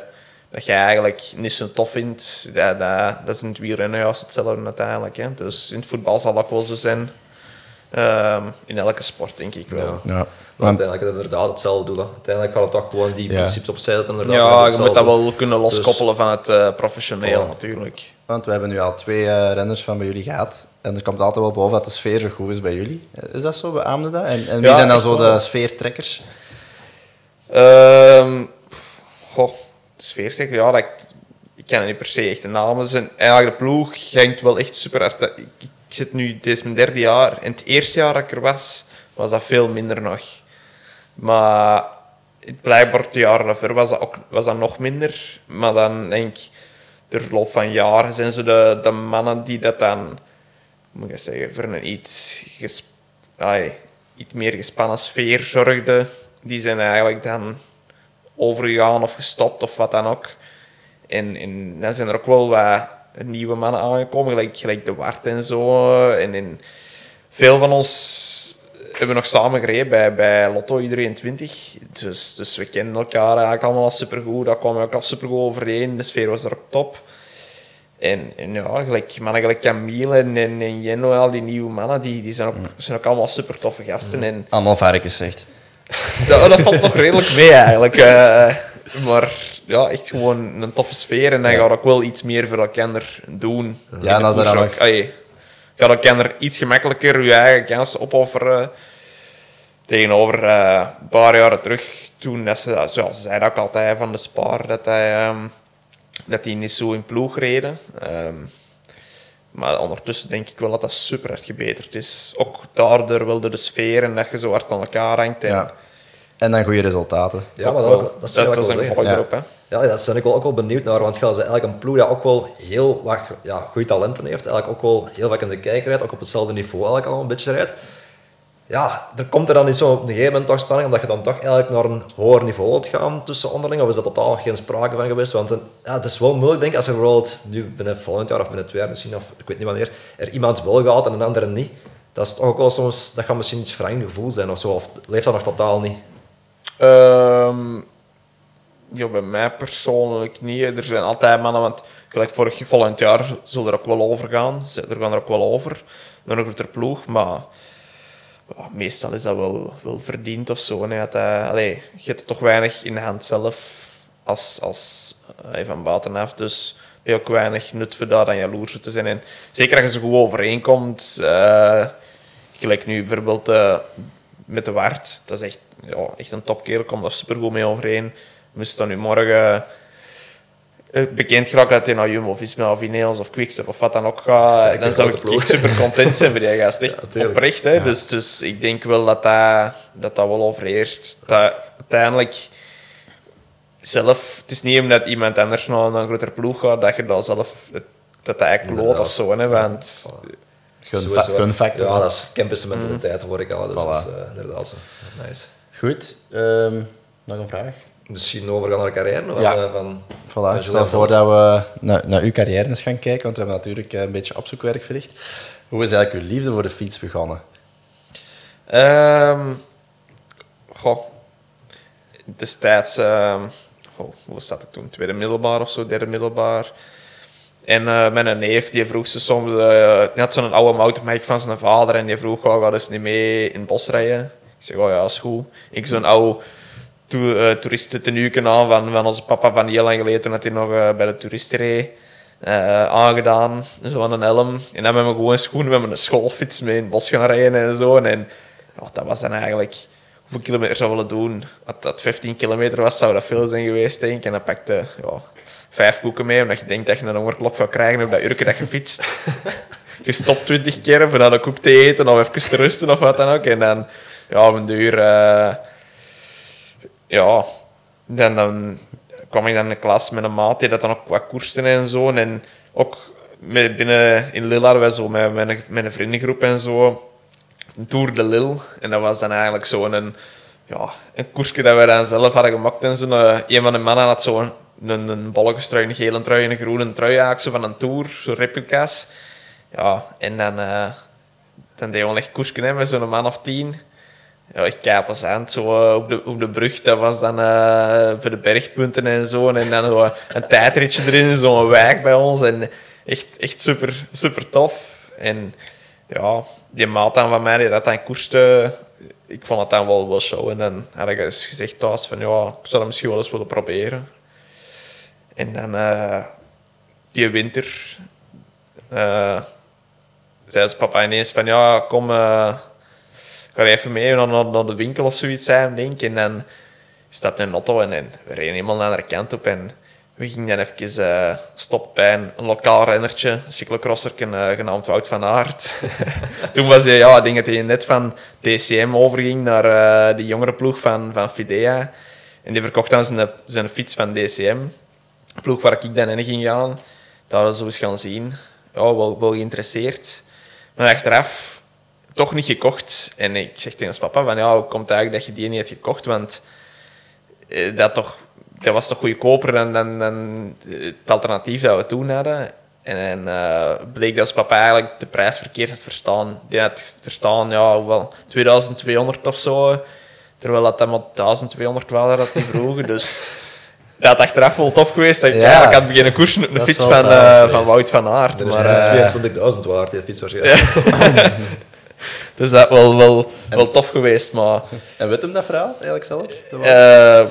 dat je eigenlijk niet zo tof vindt. Dat, dat, dat is in het wielrennen juist hetzelfde uiteindelijk. Hè. Dus in het voetbal zal dat ook wel zo zijn. Ehm, in elke sport, denk ik wel. Ja. Ja. Maar Want, uiteindelijk is het inderdaad hetzelfde doel. hè. Uiteindelijk gaat het toch gewoon die Ja. principes opzij zetten. Inderdaad, Ja, je moet dat doen. wel kunnen loskoppelen van het eh, professioneel, Voilà. natuurlijk. want we hebben nu al twee eh, renners van bij jullie gehad. En er komt altijd wel boven dat de sfeer zo goed is bij jullie. Is dat zo? Beaamde dat? En, en wie Ja, zijn dan zo de sfeertrekkers? Ehm goh, de sfeer zeggen, ja, dat, ik, ken het niet per se echt de namen. Zijn, eigenlijk de ploeg hangt wel echt super hard. Ik, ik zit nu, dit is mijn derde jaar. En het eerste jaar dat ik er was, was dat veel minder nog. Maar het blijkbaar de jaren daarvoor was dat, ook, was dat nog minder. Maar dan denk ik, de verloop van jaren zijn zo de, de mannen die dat dan, moet ik zeggen, voor een iets, iets meer gespannen sfeer zorgden. Die zijn eigenlijk dan overgegaan of gestopt of wat dan ook. En, en dan zijn er ook wel wat nieuwe mannen aangekomen, gelijk, gelijk de Wart en zo. En, en veel van ons hebben nog samen gereden bij, bij Lotto U23. Dus, dus we kennen elkaar eigenlijk allemaal supergoed. Daar kwamen we ook al supergoed overeen. De sfeer was er ook top. En, en ja, gelijk, mannen gelijk Camille en, en, en Jenno, al die nieuwe mannen, die, die zijn, ook, zijn ook allemaal super toffe gasten. En Allemaal varkens zegt. dat, dat valt nog redelijk mee eigenlijk. eh. maar ja, echt gewoon een toffe sfeer. En dan gaat ook wel iets meer voor elkaar doen. Ja, en als er Allee, gaat elkaar iets gemakkelijker je eigen kansen opofferen. Tegenover eh, een paar jaren terug, toen dat ze, zoals ze zeiden ook altijd van de Spaar, dat hij, ehm, dat die niet zo in ploeg reden. Ehm, maar ondertussen denk ik wel dat dat super hard gebeterd is. Ook daardoor wilde de sfeer en dat je zo hard aan elkaar hangt. En Ja. En dan goede resultaten. Ja, maar dat, wel. dat, is dat, is een gevolg erop. Hè. Ja, daar ben ik wel ook wel benieuwd naar, want Gels is eigenlijk een ploeg dat ook wel heel wat ja, goede talenten heeft. Eigenlijk ook wel heel wat in de kijker rijdt, ook op hetzelfde niveau eigenlijk al een beetje rijdt. Ja, er komt er dan niet zo op een gegeven moment toch spanning, omdat je dan toch eigenlijk naar een hoger niveau wilt gaan tussen onderling, of is dat totaal geen sprake van geweest? Want een- ja, het is wel moeilijk, denk ik, als er bijvoorbeeld nu binnen volgend jaar of binnen twee jaar misschien, of ik weet niet wanneer, er iemand wel gaat en een andere niet. Dat is toch ook wel soms, dat kan misschien iets verangend gevoel zijn of zo, of leeft dat nog totaal niet? Ehm, ja, bij mij persoonlijk niet. Er zijn altijd mannen, want gelijk vorig volgend jaar zullen er ook wel over gaan. Ze- Er gaan er ook wel over, naar een grotere ploeg. Maar meestal is dat wel, wel verdiend of zo. Nee, dat, eh, allee, je hebt toch weinig in de hand zelf als, als eh, van buitenaf. Dus hebt ook weinig nut voor daar dan jaloers te zijn. Zeker als je zo goed overeenkomt. eh gelijk nu bijvoorbeeld met de Wart. Dat is echt, ja, echt een topkerel. Komt daar supergoed mee overeen. Moest dan nu morgen eh, bekend geraakt dat hij naar Jumbo-Visma of Ineos of Quickstep of wat dan ook gaat, dan zou ik echt super content zijn voor die gast. Echt Ja, oprecht, hè. Ja. Dus, dus ik denk wel dat dat, dat, dat wel overheerst. Dat uiteindelijk zelf, het is niet omdat iemand anders naar een grotere ploeg gaat, dat je dat zelf, dat dat eigenlijk Inderdaad. of zo, hè. Want Gun- Sowieso. gunfactor. Ja, dat is campus mentaliteit, hoor ik al. Dus Voilà. dat is eh, inderdaad zo. Nice. Goed. ehm, nog een vraag? Misschien overgaan naar de carrière Ja. van, eh, van, Voilà, van ik stel voor dat we naar, naar uw carrière eens gaan kijken, want we hebben natuurlijk eh, een beetje opzoekwerk verricht. Hoe is eigenlijk uw liefde voor de fiets begonnen? Ehm goh. Destijds, ehm goh, hoe zat ik toen? Tweede middelbaar of zo, derde middelbaar. En eh mijn neef die vroeg ze soms, eh net zo'n oude mountainbike van zijn vader, en die vroeg, oh, ga eens niet mee in het bos rijden? Ik zeg, oh ja, is goed. Ik zo'n oude to toeristentenuken aan van, onze papa van heel lang geleden, toen hij nog bij de toeristen aangedaan, zo aan een helm. En dan met mijn gewone schoenen, met mijn schoolfiets mee in het bos gaan rijden en zo. En ja, dat was dan eigenlijk... Hoeveel kilometer zou willen doen? Als dat 15 kilometer was, zou dat veel zijn geweest, denk ik. En dan pakte ja, vijf koeken mee, omdat je denkt dat je een hongerklop gaat krijgen op dat uurtje dat je fietst. je stopt 20 keer voor dan een koek te eten of even te rusten of wat dan ook. En dan, ja, op een duur... eh, ja, dan, dan kwam ik dan in de klas met een maat die dat dan ook wat koerste en zo. En ook met, binnen in Lille hadden wij zo met, met, een, met een vriendengroep en zo een Tour de Lille. En dat was dan eigenlijk zo'n een, ja, een koersje dat wij dan zelf hadden gemaakt. En zo'n, eh, een van de mannen had zo'n een, een bolletjestrui, een gele trui en een groene trui eigenlijk, van een Tour, zo replica's. Ja, en dan, eh dan deed we echt koersje hè, met zo'n man of tien. Ja, echt kei plezant, zo eh, op de, op de brug. Dat was dan eh, voor de bergpunten en zo. En dan zo een tijdritje erin, zo'n wijk bij ons. En echt, echt super, super tof. En ja, die maat dan van mij, die dat dan koerste, ik vond het dan wel, wel show. En dan had ik eens gezegd thuis van, ja, ik zou dat misschien wel eens willen proberen. En dan eh, die winter eh, zei ze papa ineens van, ja, kom, eh, ga even mee naar, naar, de winkel of zoiets zijn, denk. En dan stapte een auto en, en we reden helemaal naar de kant op. En we gingen dan even eh stoppen bij een, lokaal rennertje, een cyclocrosser genaamd Wout van Aert. Toen was hij, ja, ik denk dat hij net van DCM overging naar eh de jongere ploeg van, van Fidea. En die verkocht dan zijn, zijn fiets van DCM. Ploeg waar ik dan in ging gaan. Daar zo eens gaan zien. Ja, wel, wel geïnteresseerd. Maar achteraf toch niet gekocht. En ik zeg tegen papa van, ja, komt eigenlijk dat je die niet hebt gekocht? Want eh, dat, toch, dat was toch goedkoper dan, dan, dan het alternatief dat we toen hadden. En, eh, bleek dat papa eigenlijk de prijs verkeerd had verstaan. Die had verstaan, ja, hoeveel, 2200 of zo. Terwijl dat dan maar 1200 was dat die vroegen. Dus dat had achteraf wel tof geweest. Dat ik Ja. eigenlijk had beginnen koersen op de Dat fiets van, eh, van Wout van Aert. Er is Maar, maar, eh, 22.000 waard, die fiets waarschijnlijk. dus dat wel, wel, wel tof geweest, maar... En weet hem dat verhaal eigenlijk zelf? Dat Eh,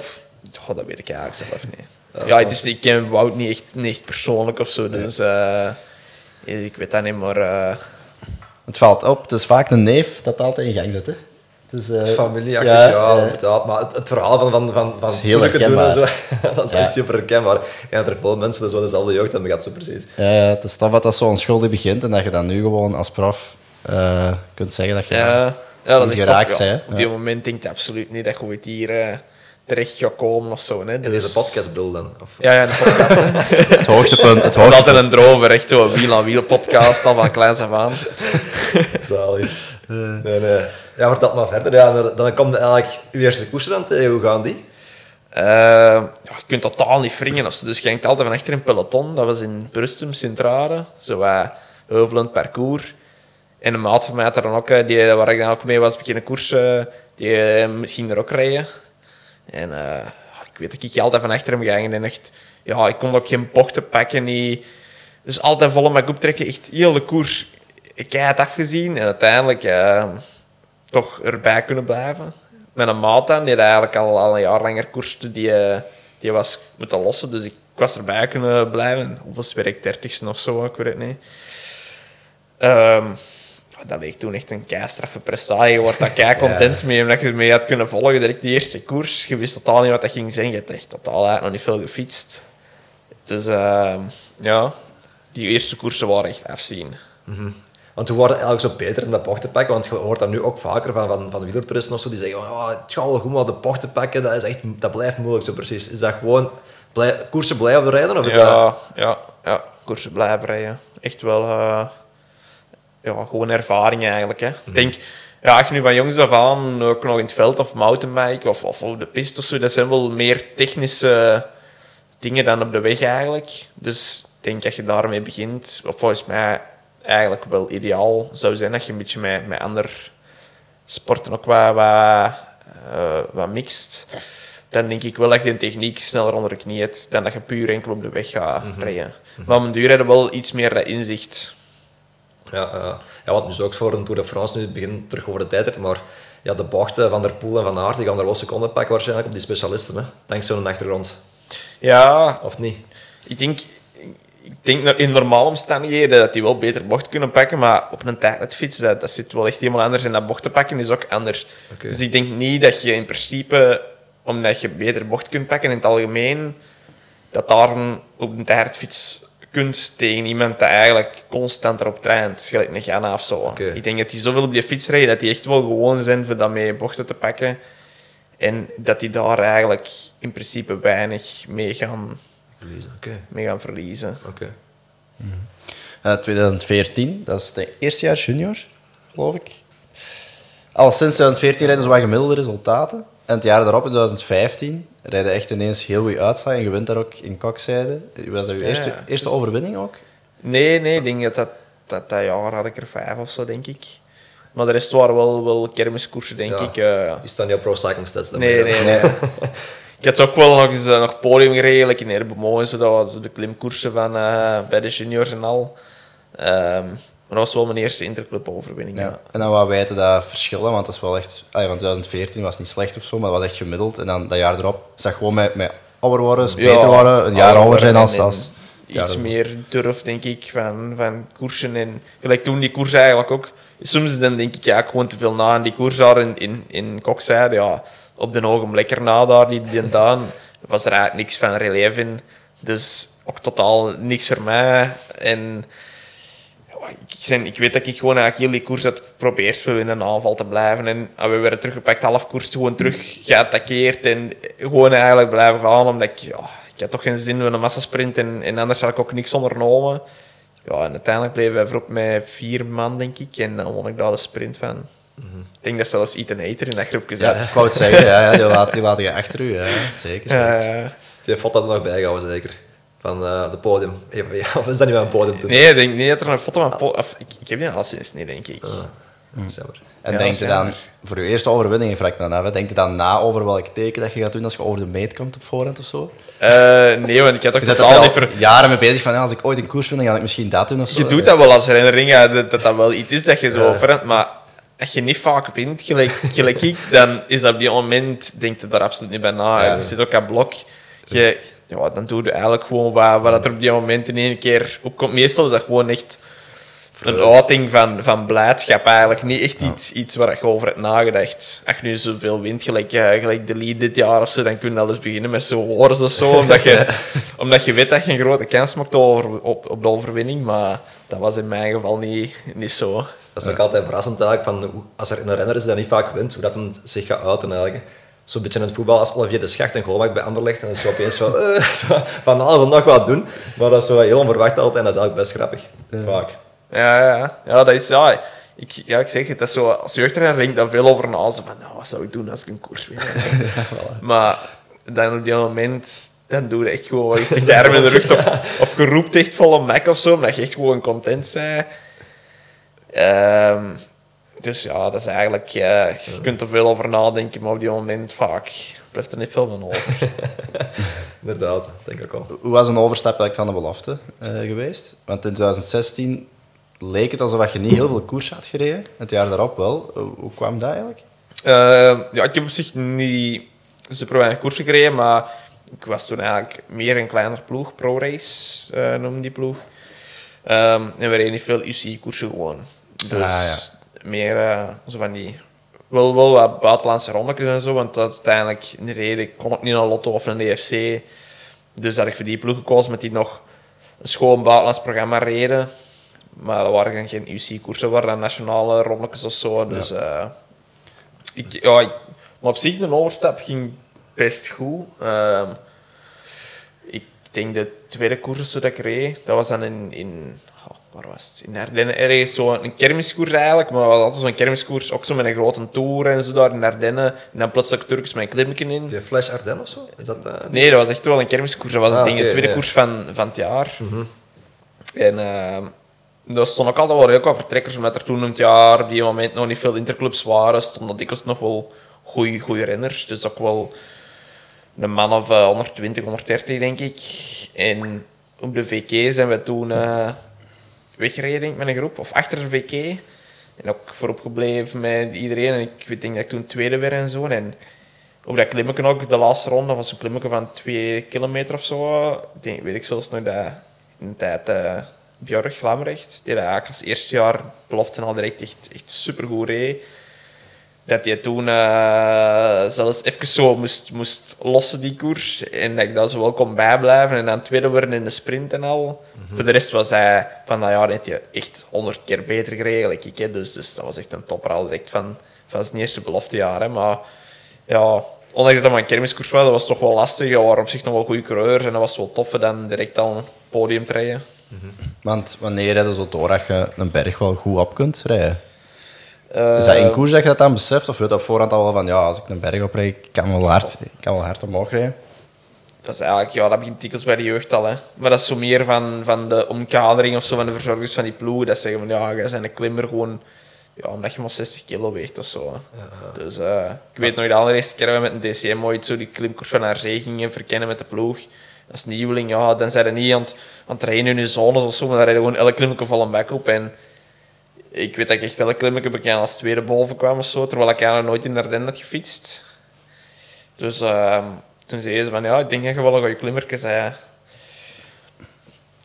dat weet ik eigenlijk zelf niet. Dat Ja, het is, ik ken Wout niet echt, niet echt persoonlijk of zo, dus eh, ik weet dat niet, maar eh, Het valt op, het is vaak een neef dat altijd in gang zet. Hè? Is, eh, Familieachtig, ja, ja, eh, inderdaad. Maar het, het verhaal van, van, van, van het doen en zo, dat is Ja. echt super herkenbaar. Denk dat er veel mensen zo dezelfde jeugd hebben gehad, zo precies. Ja, ja, het is tof dat dat zo onschuldig begint en dat je dan nu gewoon als prof eh, kunt zeggen dat je... ja, ja, dat is geraakt ja. hè. Op die moment denk ik absoluut niet dat je ooit hier terecht gaat komen of zo. Hè. In Dus- deze podcastbril dan. Of, Ja, ja, de podcast. Het hoogtepunt, het hoogtepunt. altijd een droom, echt zo'n wiel-aan-wiel podcast, al van kleins af aan. Zalig. Nee, nee. Ja, dat maar verder. Ja, dan, dan komt eigenlijk uw eerste koersen dan tegen. Hoe gaan die? Eh, ja, je kunt totaal niet wringen. Of. Dus hangt altijd van achter in peloton. Dat was in Brustum, Sint-Rade. Zo wat heuvelend parcours. En een maat van mij er dan ook, eh, die, waar ik dan ook mee was, beginnen koersen, die eh, ging er ook rijden. En eh, ik weet dat ik altijd van achter hem gegaan en echt, ja, ik kon ook geen bochten pakken. Dus altijd volle mijn optrekken, echt heel de koers keihard afgezien. En uiteindelijk eh, toch erbij kunnen blijven. Met een maat dan, die eigenlijk al, al een jaar langer koerste, die, eh, die was moeten lossen. Dus ik was erbij kunnen blijven. Hoeveel werk? Dertigste of zo, ik weet het niet. Ehm, dat leek toen echt een keistraffe prestatie. Je wordt daar kei content mee, omdat je ermee had kunnen volgen. Direct die eerste koers. Je wist totaal niet wat dat ging zijn. Je hebt echt totaal eigenlijk nog niet veel gefietst. Dus eh, ja, die eerste koersen waren echt afzien. Want hoe worden eigenlijk zo beter in de bocht te pakken? Want je hoort dat nu ook vaker van, van, van wielertoeristen of zo, die zeggen oh, het gaat wel goed, maar de bocht te pakken, dat, is echt, dat blijft moeilijk zo precies. Is dat gewoon blij, koersen blijven rijden? Of is dat... Ja, ja, ja, koersen blijven rijden. Echt wel eh, ja, gewoon ervaring eigenlijk. Hè. Ik denk, ja, als je nu van jongs af aan ook nog in het veld of mountainbike of, of op de piste of zo, dat zijn wel meer technische dingen dan op de weg eigenlijk. Dus ik denk dat je daarmee begint, of volgens mij eigenlijk wel ideaal zou zijn dat je een beetje met, met andere sporten ook wat, wat, eh, wat mixt. Dan denk ik wel dat je de techniek sneller onder de knie hebt dan dat je puur enkel op de weg gaat rijden. Maar op een duur hebben we wel iets meer dat inzicht. Ja, ja. ja, want nu ook voor een Tour de France, nu het begint terug over de tijd, maar ja, de bochten van Der Poel en Van Aert, die gaan er wel seconden pakken waarschijnlijk op die specialisten, hè? dankzij zo'n achtergrond. Ja, Of niet? ik denk, ik denk dat in normale omstandigheden dat die wel beter bocht kunnen pakken, maar op een tijdritfiets, dat, dat zit wel echt helemaal anders. En dat bocht te pakken is ook anders. Dus ik denk niet dat je in principe, omdat je beter bocht kunt pakken in het algemeen, dat daar een, op een tijdritfiets kunt tegen iemand dat eigenlijk constant erop traint, gelijk een Ganna of zo. Ik denk dat die zoveel op die fiets rijden, dat die echt wel gewoon zijn voor dat mee bochten te pakken. En dat die daar eigenlijk in principe weinig mee gaan, Verliezen, oké. mee gaan verliezen. oké. Eh, 2014, dat is het eerste jaar junior, geloof ik. Al sinds 2014 rijden ze wat gemiddelde resultaten. En het jaar daarop, in 2015, rijden echt ineens heel goed uitslagen. En je wint daar ook in kokzijde. Was dat uw Ja, eerste, ja. eerste Dus- overwinning ook? Nee, nee, ik denk dat dat, dat, dat jaar had ik er vijf of zo, denk ik. Maar de rest waren wel, wel kermiskoersen, denk Ja. ik. eh. Die staan niet op Pro Cycling Stats. dan nee, nee, nee. ik had ook wel nog eens eh, nog podium gereden, like in Herbemo en zo. Dat zo de klimkoersen van, eh, bij de juniors en al. Ehm, maar dat was wel mijn eerste interclub-overwinning. Ja. En dan wat wijten dat verschillen, want dat is wel echt... Ah, van 2014 was niet slecht of zo, maar dat was echt gemiddeld. En dan dat jaar erop is dat gewoon met, met ouder worden, Ja, beter worden, een jaar ouder zijn als... als het jaar Iets meer durf, denk ik, van, van koersen. En gelijk toen die koers eigenlijk ook... Soms dan denk ik ja, gewoon te veel na. En die koers daar in, in, in Kokzijde, ja, op de ogenblik erna daar, die, die daan, was er eigenlijk niks van relief in. Dus ook totaal niks voor mij. En ik, zijn, ik weet dat ik gewoon eigenlijk heel die koers had geprobeerd voor in een aanval te blijven. En ah, we werden teruggepakt, half koers gewoon terug geattaqueerd. En gewoon eigenlijk blijven gaan, omdat ik... Ja, ik had toch geen zin in een massasprint en, en anders had ik ook niks ondernomen. Ja, en uiteindelijk bleven wij voorop met vier man, denk ik. En dan won ik daar de sprint van. Ik denk dat zelfs Ethan Hater in dat groepje Ja, zat. ik wou het zeggen, ja, ja, die, laat, die laten je achter u, ja, zeker. zeker. Die foto had er nog bijgehouden, zeker. Van eh de podium. Even, ja, of is dat niet wel een podium toen? nee, ik denk niet dat er een foto van... Of, ik, ik heb die al sinds niet, denk ik. Dat is jammer. En Ja, denk je dan, voor je eerste overwinning, vraag ik me dan af, hè, denk je dan na over welk teken dat je gaat doen als je over de meet komt op voorhand of zo? Eh, nee, want ik had ook Je zit er totaal al ver... jaren mee bezig van, ja, als ik ooit een koers win, dan ga ik misschien dat doen of zo. Je doet dat wel als herinnering, ja, dat, dat dat wel iets is dat je zo verandert. Maar als je niet vaak wint, gelijk, gelijk ik, dan is dat op die moment, denk je daar absoluut niet bij na. Ja. Je zit ook aan blok. Je, ja, dan doe je eigenlijk gewoon wat, wat er op die moment in één keer opkomt. Meestal is dat gewoon echt een uiting van, van blijdschap eigenlijk. Niet echt iets, iets waar je over hebt nagedacht. Als je nu zoveel wint, gelijk, eh, gelijk de lead dit jaar of zo, dan kun je al eens beginnen met zo'n wars of zo. Omdat je, omdat je weet dat je een grote kans maakt over, op, op de overwinning. Maar dat was in mijn geval niet, niet zo. Dat is ook altijd verrassend eigenlijk, van als er een renner is die niet vaak wint, hoe dat hem zich gaat uiten eigenlijk. Zo'n beetje in het voetbal, als Olivier de Schacht een goal maakt bij Anderlecht, en dan is opeens van, eh, zo, van alles en nog wat doen. Maar dat is zo heel onverwacht altijd en dat is eigenlijk best grappig. Vaak. Ja, ja, ja, dat is... Ja, ik, ja, ik zeg het, dat is zo, als jeugdrenner denk ik daar veel over na. Zo van, nou, wat zou ik doen als ik een koers win? Maar dan op die moment, dan doe je echt gewoon je zegt, de arm in de rug. Of, of je roept echt volle mek of zo, omdat je echt gewoon content bent. Ehm, dus ja, dat is eigenlijk... je kunt er veel over nadenken, maar op die moment vaak blijft er niet veel van over. Inderdaad, denk ik wel. Hoe was een overstap eigenlijk van de belofte eh, geweest? Want in 2016 leek het alsof je niet heel veel koers had gereden. Het jaar daarop wel. Hoe, kwam dat eigenlijk? Eh, ja, ik heb op zich niet super weinig koersen gereden, maar ik was toen eigenlijk meer een kleiner ploeg, ProRace eh noemde die ploeg. Ehm, en we reden niet veel UCI-koersen gewoon. Dus Ah, ja. meer eh, zo van die... Wel, wel wat buitenlandse rondetjes en zo, want uiteindelijk in de reden kon ik niet naar Lotto of de DFC. dus had ik voor die ploeg gekozen met die nog een schoon buitenlands programma reden. Maar dat waren geen UC-koersen, waren dan nationale rondjes of zo. Dus eh, ik, ja, ik- maar op zich, de overstap ging best goed. Ehm, ik denk de tweede koers dat ik reed, dat was dan in, in waar was het? In Ardennen. Ergens zo een kermiskoers eigenlijk, maar dat was altijd zo'n kermiskoers, ook zo met een grote tour en zo daar in Ardennen. En dan plotseling Turks met een klimmetje in. Die Flash Ardennes of zo? Is dat... eh, Nee, dat was echt wel een kermiskoers. Dat was Ah, de tweede ja. koers van, van het jaar. En ehm er stonden ook altijd wel redelijk wat vertrekkers, omdat er toen in het jaar op die moment nog niet veel interclubs waren, stonden dikwijls nog wel goede renners. Dus ook wel een man of eh, 120, 130 denk ik. En op de VK zijn we toen eh, weggereden met een groep, of achter de VK. En ook voorop gebleven met iedereen. En ik denk dat ik toen tweede werd en zo. En op dat klimmetje ook, de laatste ronde, was een klimmetje van 2 kilometer of zo. Denk, weet ik zelfs nog dat in de tijd eh Björk Lamrecht, die als eerste jaar belofte al direct echt, echt supergoed reed. Dat hij toen eh, zelfs even zo moest, moest lossen, die koers. En dat ik daar zo wel kon bijblijven. En dan tweede worden in de sprint en al. Voor de rest was hij van dat jaar net echt honderd keer beter gereden. like ik, hè. Dus, dus dat was echt een topper al direct van, van zijn eerste beloftejaar. Hè. Maar ja, ondanks dat het maar een kermiskoers was, dat was toch wel lastig. Er waren op zich nog wel goede coureurs. En dat was wel tof dan direct al een podium te rijden. Want wanneer rijden zo door dat je een berg wel goed op kunt rijden? Eh, Is dat in koers dat je dat dan beseft? Of weet je op voorhand al wel van, ja, als ik een berg oprijd, ik kan wel hard, ik kan wel hard omhoog rijden? Dat is eigenlijk, ja, dat begint dikwijls bij de jeugd al. Hè. Maar dat is zo meer van, van de omkadering of zo, van de verzorgers van die ploegen. Dat zeggen van, ja, jij bent een klimmer gewoon, ja, omdat je maar 60 kilo weegt of zo. hè. Dus eh, ik weet nog de allereerste keer dat we met een DCM ooit zo die klimkoers van naar zee gingen verkennen met de ploeg. Als nieuweling, ja, dan zijn ze niet aan het, aan het trainen in hun zones of zo, maar dan rijden gewoon elk klimmetje vol een bek op. En ik weet dat ik echt elk klimmetje bekend als tweede boven kwam of zo, terwijl ik eigenlijk nooit in de Ardennen had gefietst. Dus ehm, toen zei ze van, ja, ik denk dat je wel een goede klimmerke zei.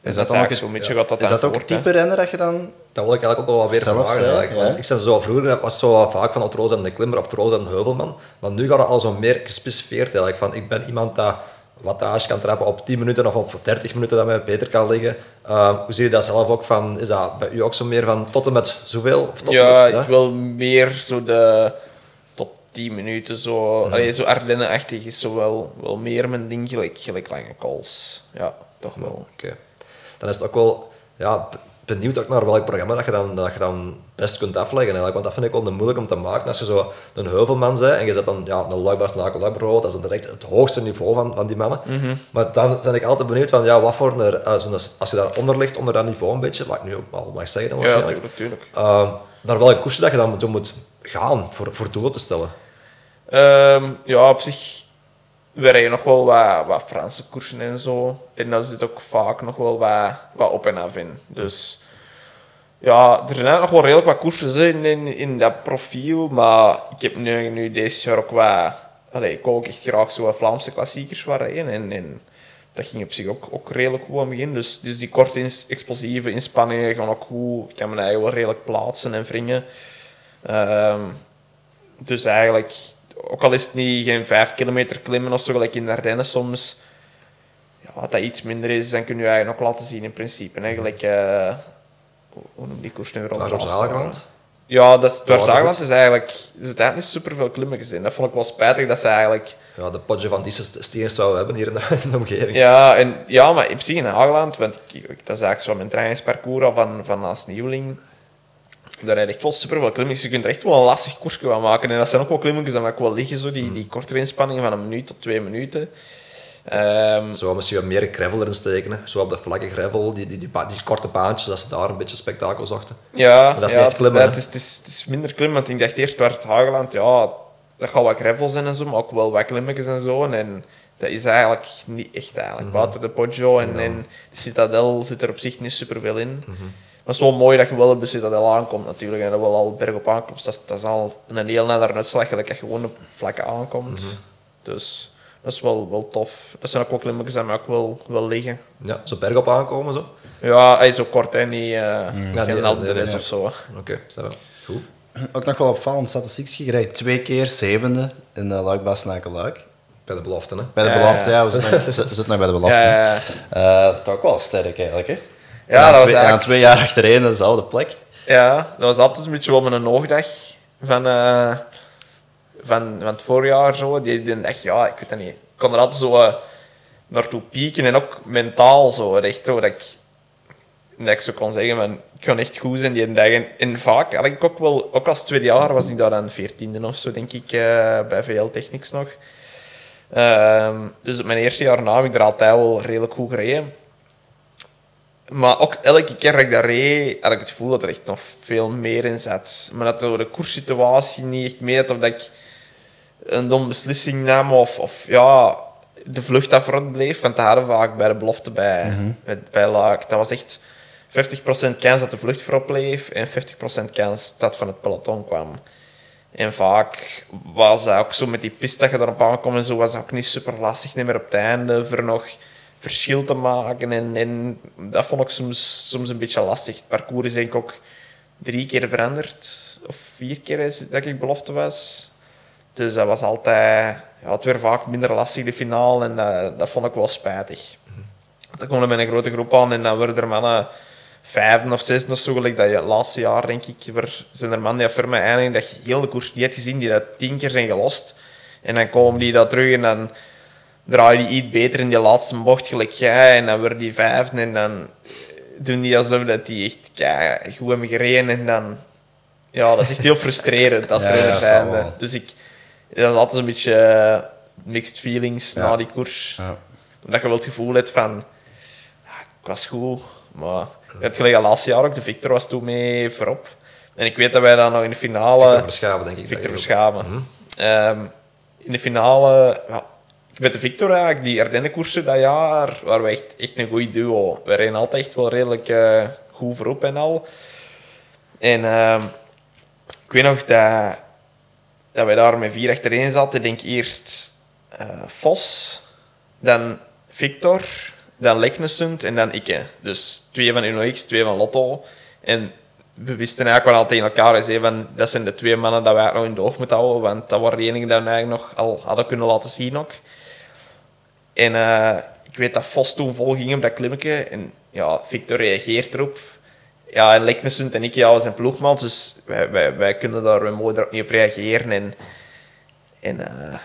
Is dat het- zo'n beetje gaat dat Is dan dat ook het type renner dat je dan... Dat wil ik eigenlijk ook wel wat weer Zelf vragen. Want ja. ik zei zo, vroeger was het zo vaak van Atroos en de klimmer of Atroos en de heuvelman. Maar nu gaat het al zo meer gespecificeerd eigenlijk. Van, ik ben iemand dat wattage kan trappen op 10 minuten of op 30 minuten dat mij beter kan liggen. Ehm, hoe zie je dat zelf ook van? Is dat bij u ook zo meer van tot en met zoveel? Of tot Ja, met, ik wil meer zo de tot 10 minuten zo. Allee, zo Ardennen-achtig is zo wel, wel meer mijn ding, gelijk, gelijk lange calls. Ja, toch wel. Oké. Dan is het ook wel ja, benieuwd ook naar welk programma dat je, dan, dat je dan best kunt afleggen. Eigenlijk. Want dat vind ik wel moeilijk om te maken. Als je zo een heuvelman bent en je zet dan ja, een luikbaas nakel bijvoorbeeld, dat is dan direct het hoogste niveau van, van die mannen. Maar dan ben ik altijd benieuwd van ja, wat voor een, als, je daaronder ligt, onder dat niveau een beetje, wat ik nu ook al mag zeggen dan Ja, waarschijnlijk, tuurlijk, tuurlijk. Ehm, naar welke koersen dat je dan zo moet gaan voor, voor doelen te stellen. Ehm, ja, op zich, we rijden nog wel wat, wat Franse koersen en zo. En daar zit ook vaak nog wel wat, wat op en af in. Dus ja, er zijn nog wel redelijk wat koersen in, in, dat profiel. Maar ik heb nu, nu deze jaar ook wat... Ik ook echt graag zo wat Vlaamse klassiekers. En, en dat ging op zich ook, ook redelijk goed aan het begin. Dus, dus die korte, ins- explosieve inspanningen gaan ook goed. Ik kan me eigenlijk wel redelijk plaatsen en wringen. Ehm, dus eigenlijk, ook al is het niet geen vijf kilometer klimmen of zo, gelijk in de Ardennen soms, ja, wat dat iets minder is, dan kun je eigenlijk nog laten zien in principe. Eigenlijk, eh hoe noem die koers nu Zorzaleland. Ja, dat is, is eigenlijk, er zit eigenlijk niet superveel klimmetjes in. Dat vond ik wel spijtig, dat ze eigenlijk... Ja, de potje van die wat we hebben hier in de, in de omgeving. Ja, en, ja, maar in principe in Hageland, want ik, ik- dat is eigenlijk zo mijn trainingsparcours al van, van als nieuweling. Daar rijdt echt wel super veel klimmetjes. Je kunt er echt wel een lastig koersje van maken. En dat zijn ook wel klimmetjes die ook wel liggen, zo, die, die kortere inspanningen van een minuut tot twee minuten. Ehm, Zo misschien wat meer gravel erin steken. hè. Zo op de vlakke gravel, die, die, die, korte baantjes, dat ze daar een beetje spektakel zochten. ja, dat is ja, niet echt het, is, klimmen, het, is, het, is, het is minder klimmen. Want ik dacht eerst waar het Hageland, ja, dat gaat wat gravel zijn en zo, maar ook wel wat klimmetjes en zo. En dat is eigenlijk niet echt eigenlijk. Buiten de Poggio en, en de Citadel zit er op zich niet superveel in. Maar het is wel mooi dat je wel de Citadel aankomt natuurlijk. En dat wel al berg op aankomt. Dat is, dat is al een heel andere uitslag, dat je gewoon op vlakke aankomt. Dus dat is wel, wel tof. Dat zijn ook wel klimmetjes die ook wel, wel liggen. Ja, zo berg op aankomen zo. Ja, hij is zo kort en niet, uh, Ja, geen nee, Alpe nee, d'Huez nee. of zo. Oké, va. Goed. Ook nog wel opvallend statistiekje. Je rijdt twee keer zevende in uh, Luik. Bij de belofte, hè? Bij de belofte, ja. ja. We zitten, nog, we zitten nog bij de belofte. Ja, ja, Eh, dat is ook wel sterk eigenlijk, hè? Ja, dat was twee, dan eigenlijk- twee jaar achtereen dezelfde plek. Ja, dat was altijd een beetje wel mijn oogdag van, eh, van, van het voorjaar. Zo. Die, die dacht, ja, ik weet het niet. Ik kon er altijd zo eh, naartoe pieken en ook mentaal zo. Echt zo dat ik, dat ik zo kon zeggen, van, ik kan echt goed zijn die dag. En, en vaak had ik ook wel, ook als tweede jaar was ik daar dan veertiende of zo, denk ik, eh, bij VL Technics nog. Ehm, dus op mijn eerste jaar na heb ik er altijd wel redelijk goed gereden. Maar ook elke keer dat ik daar reed, had ik het gevoel dat er echt nog veel meer in zat. Maar dat door de koerssituatie niet echt mee had, of dat ik een dom beslissing nam, of, of ja, de vlucht afrond bleef. Want dat hadden we vaak bij de belofte bij, bij, bij Laak. Dat was echt 50% kans dat de vlucht voorop bleef en 50% kans dat van het peloton kwam. En vaak was dat ook zo met die pist dat je erop aankomt en zo, was dat ook niet super lastig niet meer op het einde voor nog verschil te maken. En, en dat vond ik soms, soms een beetje lastig. Het parcours is denk ik ook drie keer veranderd. Of vier keer is dat ik belofte was. Dus dat was altijd... Ja, het werd vaak minder lastig, de finale. En dat, dat vond ik wel spijtig. Dan komen we met een grote groep aan en dan worden er mannen vijfde of zesde of zo, gelijk dat je laatste jaar, denk ik, waar zijn er mannen die voor mij eindigen dat je heel de koers niet hebt gezien, die dat tien keer zijn gelost. En dan komen die dat terug en dan draai je die iets beter in die laatste bocht, gelijk jij, en dan worden die vijfde en dan doen die alsof dat die echt kei goed hebben gereden en dan... Ja, dat is echt heel frustrerend als Ja, er ja, zijn. wel. Dus ik... Dat is altijd een beetje eh, mixed feelings Ja. na die koers. Ja. Omdat je wel het gevoel hebt van... ik was goed, maar... Het gelijk al laatste jaar ook, de Victor was toen mee voorop. En ik weet dat wij dan nog in de finale... Victor Verschaven, denk ik. Victor Verschaven. Ehm, in de finale... Ja, met de Victor eigenlijk, die Ardennen-koersen dat jaar, waren we echt, echt een goed duo. We reden altijd echt wel redelijk eh, goed voorop en al. En ehm, ik weet nog dat, dat wij daar met vier achterin zaten. Ik denk eerst eh, Vos, dan Victor, dan Leknesund en dan ik. Dus twee van UnoX, twee van Lotto. En we wisten eigenlijk wel altijd tegen elkaar van dat zijn de twee mannen dat wij nog in de oog moeten houden, want dat waren de enigen die we eigenlijk nog al hadden kunnen laten zien ook. En eh, ik weet dat Vos toen vol ging op dat klimmetje en ja, Victor reageert erop. Ja, en Leknesund en ik, ja, we zijn ploegmaats, dus wij, wij, wij kunnen daar mooi niet op reageren. En, en eh,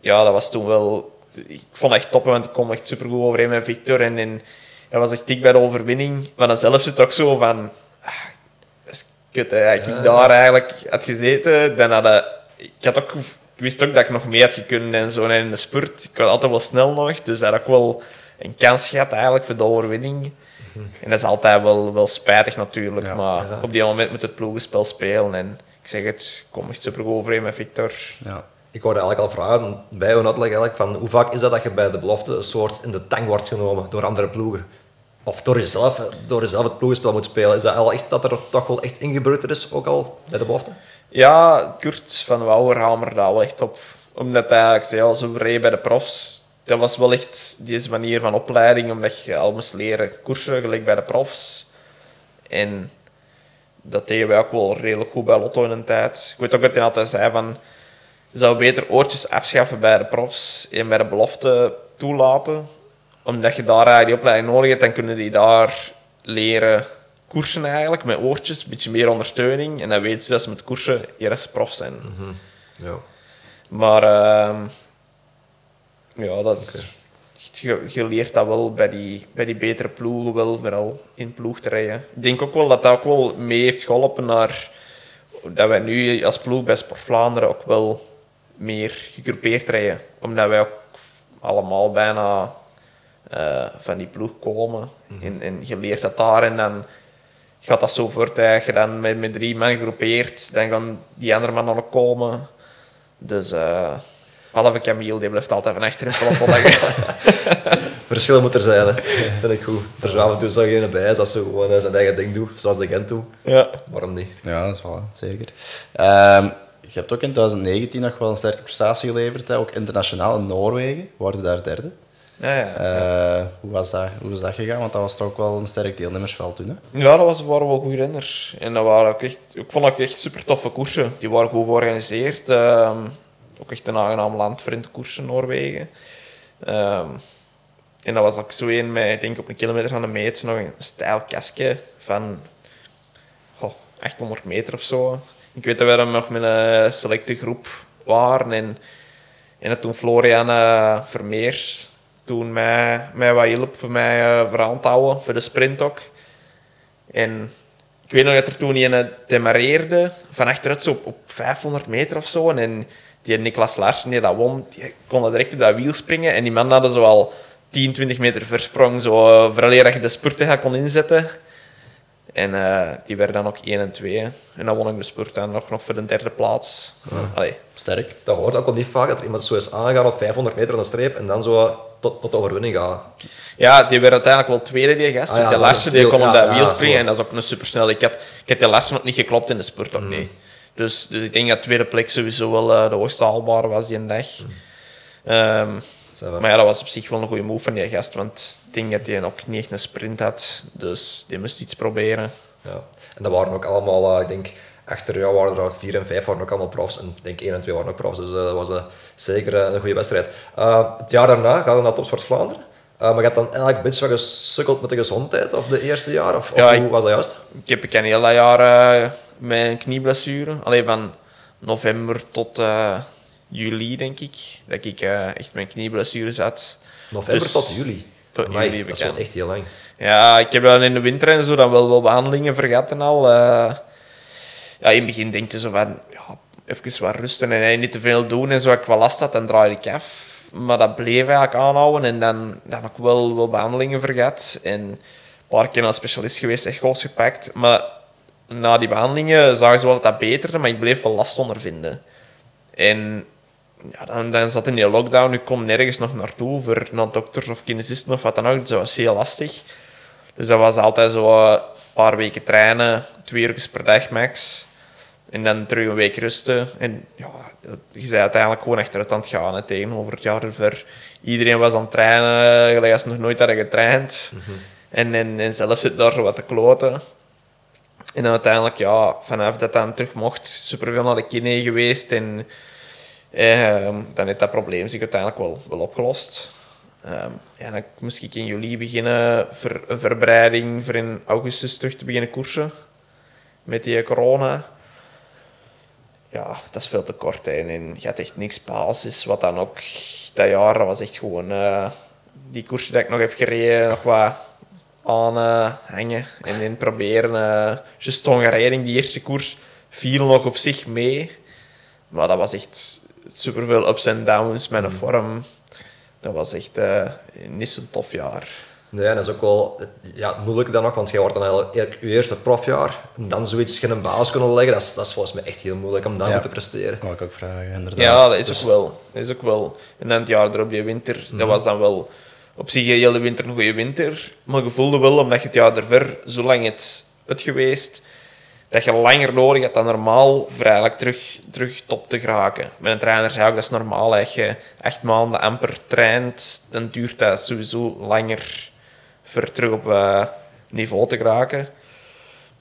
ja, dat was toen wel... Ik vond het echt top, want ik kon echt supergoed overeen met Victor. En, en hij was echt dik bij de overwinning. Maar dan zelf zit ook zo van... ah, dat is kut, hè. Als ik daar eigenlijk had gezeten, dan had hij- ik had ook... Ik wist ook dat ik nog mee had gekund en zo. En in de spurt, ik was altijd wel snel nog. Dus had ook wel een kans gehad eigenlijk voor de overwinning. En dat is altijd wel, wel spijtig natuurlijk. Ja, maar ja. op die moment moet het ploegenspel spelen. En ik zeg het, ik kom echt supergoed overeen met Victor. Ja. Ik hoorde eigenlijk al vragen bij uitleggen eigenlijk van hoe vaak is dat dat je bij de belofte een soort in de tang wordt genomen door andere ploegen? Of door jezelf, door jezelf het ploegenspel moet spelen. Is dat al echt dat er toch wel echt ingebroed is, ook al bij de belofte? Ja, Kurt van Wouwer hamerde daar wel echt op. Omdat hij, ik zei zo reed bij de profs. Dat was wel echt deze manier van opleiding, omdat je al moest leren koersen, gelijk bij de profs. En dat deden wij ook wel redelijk goed bij Lotto in een tijd. Ik weet ook dat hij altijd zei van... Je zou beter oortjes afschaffen bij de profs en bij de belofte toelaten. Omdat je daar eigenlijk die opleiding nodig hebt, dan kunnen die daar leren koersen eigenlijk, met oortjes, een beetje meer ondersteuning. En dan weten ze dat ze met koersen eerst prof zijn. Ja. Maar ehm, ja, dat is, je, je leert dat wel bij die, bij die betere ploegen wel vooral in ploeg te rijden. Ik denk ook wel dat dat ook wel mee heeft geholpen naar dat wij nu als ploeg bij Sport Vlaanderen ook wel meer gegroepeerd rijden. Omdat wij ook allemaal bijna eh, van die ploeg komen. en, en je leert dat daar en dan gaat dat zo voort. hè. Als je dan met, met drie man groepeert, dan gaan die andere mannen ook komen. Dus eh halve Camille, die blijft altijd van achter in het peloton. Verschillen moet er zijn, hè. vind ik goed. Er en toe zo geen bij is dat ze gewoon eh, zijn eigen ding doen, zoals de Gent doen. ja. Waarom niet? Ja, dat is wel zeker. Ehm, je hebt ook in 2019 nog wel een sterke prestatie geleverd, hè? ook internationaal in Noorwegen. Worden daar derde. Ja, ja. Eh, hoe, was dat, hoe is dat gegaan? Want dat was toch ook wel een sterk deelnemersveld toen. Hè? Ja, dat was, waren wel goede renners. En dat waren ook echt, ik vond dat echt super toffe koersen. Die waren goed georganiseerd. Ehm, ook echt een aangenaam land voor in te koersen, Noorwegen. Ehm, en dat was ook zo een met, ik denk op een kilometer van de meet, nog een stijl kastje van goh, 800 meter of zo. Ik weet dat we dan nog met een selecte groep waren en, en dat toen Florian uh, Vermeers toen mij, mij wat hielp voor mij uh, te houden, voor de sprint ook. En ik weet nog dat er toen een demareerde van achteruit zo op, op 500 meter of zo. En die Niklas Larsen die dat won, die kon direct op dat wiel springen. En die man hadden zo al 10, 20 meter versprong, zo, uh, dat je de spurten kon inzetten. En uh, die werden dan ook 1 en 2. En dan won ik de spurt dan nog, nog voor de derde plaats. Ja. Sterk. Dat hoort ook al niet vaak, dat er iemand zo is aangegaan op 500 meter aan de streep en dan zo tot, tot de overwinning gaat. Ja, die werd uiteindelijk wel tweede, die gast. Ah, ja, de laatste die kon op dat wiel springen en dat is ook een supersnel. Ik had, ik had de laatste nog niet geklopt in de spurt, ook mm. niet. Dus, dus ik denk dat tweede plek sowieso wel uh, de hoogste haalbare was die dag. Mm. Um, maar ja, dat was op zich wel een goede move van die gast, want ik denk dat hij ook niet echt een sprint had. Dus die moest iets proberen. Ja. En dat waren ook allemaal, uh, ik denk, achter jou waren er vier en vijf waren ook allemaal profs. En ik denk één en twee waren ook profs. Dus uh, dat was uh, zeker een goede wedstrijd. het jaar daarna gaat het naar Topsport Vlaanderen. maar je hebt dan eigenlijk een beetje gesukkeld met de gezondheid, of de eerste jaar? Of, of hoe was dat juist? Ik heb ik een heel jaar met een knieblessure. Alleen van november tot juli, denk ik, dat ik uh, echt mijn knieblessure zat. November dus tot juli? Tot Amai, juli, dat is wel echt heel lang. Ja, ik heb dan in de winter en zo dan wel wel behandelingen vergeten al. Uh, ja, in het begin denk je zo van, ja, even wat rusten en niet te veel doen en zo. Ik wel last had, dan draai ik af. Maar dat bleef eigenlijk aanhouden en dan, dan ook wel, wel behandelingen vergat. En een paar keer naar specialist geweest, echt goed gepakt. Maar na die behandelingen zagen ze wel dat dat beterde, maar ik bleef wel last ondervinden. En ja, dan, dan zat in die lockdown, ik kon nergens nog naartoe voor naar dokters of kinesisten of wat dan ook. Dus dat was heel lastig. Dus dat was altijd zo een paar weken trainen, twee uur per dag max. En dan terug een week rusten. En ja, je zei uiteindelijk gewoon achteruit aan het gaan hè, tegenover het jaar ervoor. Iedereen was aan het trainen, gelijk als nog nooit hadden getraind. Mm en, en, en zelf zit daar zo wat te kloten. En dan uiteindelijk, ja, vanaf dat dan terug mocht, superveel naar de kine geweest. En Ehm, dan heeft dat probleem zich uiteindelijk wel, wel opgelost. Um, ja, dan moest ik in juli beginnen een verbreiding voor in augustus terug te beginnen koersen. Met die corona. Ja, dat is veel te kort. En je had echt niks basis. Wat dan ook, dat jaar was echt gewoon... Uh, die koers die ik nog heb gereden, nog wat aanhangen. Uh, en in proberen... Uh, just Hongarije, die eerste koers, viel nog op zich mee. Maar dat was echt superveel ups en downs met een mm. vorm. Dat was echt uh, niet zo'n tof jaar. Nee, dat is ook wel ja, moeilijk dan nog, want jij wordt dan eigenlijk je eerste profjaar en dan zoiets geen baas kunnen leggen, dat is, dat is volgens mij echt heel moeilijk om dan ja. te presteren. Dat ik ook vragen, inderdaad. Ja, dat is, dus... ook wel. dat is ook wel. En dan het jaar erop, die winter, dat mhm. was dan wel op zich een hele winter een goede winter, maar je voelde wel, omdat je het jaar ervoor zo lang het, het geweest, dat je langer nodig hebt dan normaal voor eigenlijk terug, terug top te geraken. Met een trainer zei ook, dat is normaal. Als je echt maanden amper traint, dan duurt dat sowieso langer voor terug op uh, niveau te geraken.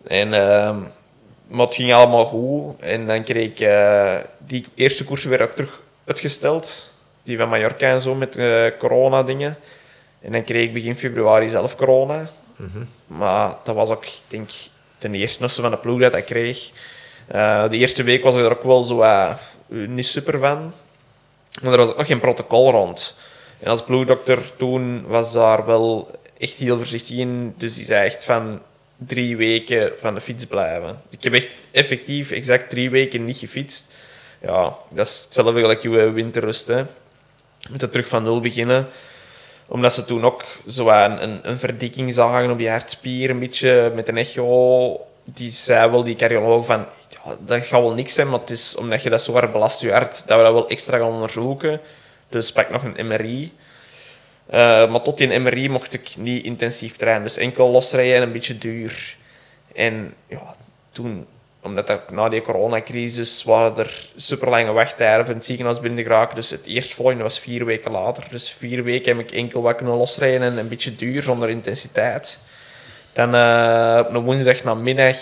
En, uh, maar het ging allemaal goed. En dan kreeg ik uh, die eerste koersen weer ook terug uitgesteld. Die van Mallorca en zo, met uh, corona-dingen. En dan kreeg ik begin februari zelf corona. Mm -hmm. Maar dat was ook, ik denk, de eerste van de ploeg dat ik kreeg. Uh, de eerste week was ik er ook wel zo uh, niet super van. Maar er was ook nog geen protocol rond. En als ploegdokter toen was daar wel echt heel voorzichtig in. Dus die zei echt van drie weken van de fiets blijven. Ik heb echt effectief exact drie weken niet gefietst. Ja, dat is hetzelfde gelijk je winterrust. Je moet terug van nul beginnen omdat ze toen ook zo een, een, een verdikking zagen op je hartspier, een beetje met een echo. Die zei wel, die cardioloog, van ja, dat gaat wel niks zijn, maar het is omdat je dat zo hard belast je hart, dat we dat wel extra gaan onderzoeken. Dus pak nog een MRI. Eh, maar tot die MRI mocht ik niet intensief trainen. Dus enkel losrijden en een beetje duur. En ja, toen omdat er, na die coronacrisis waren er super lange wachttijden van het ziekenhuis binnen geraken. Dus het eerstvolgende was vier weken later. Dus vier weken heb ik enkel wat kunnen losrijden en een beetje duur, zonder intensiteit. Dan uh, op een woensdag namiddag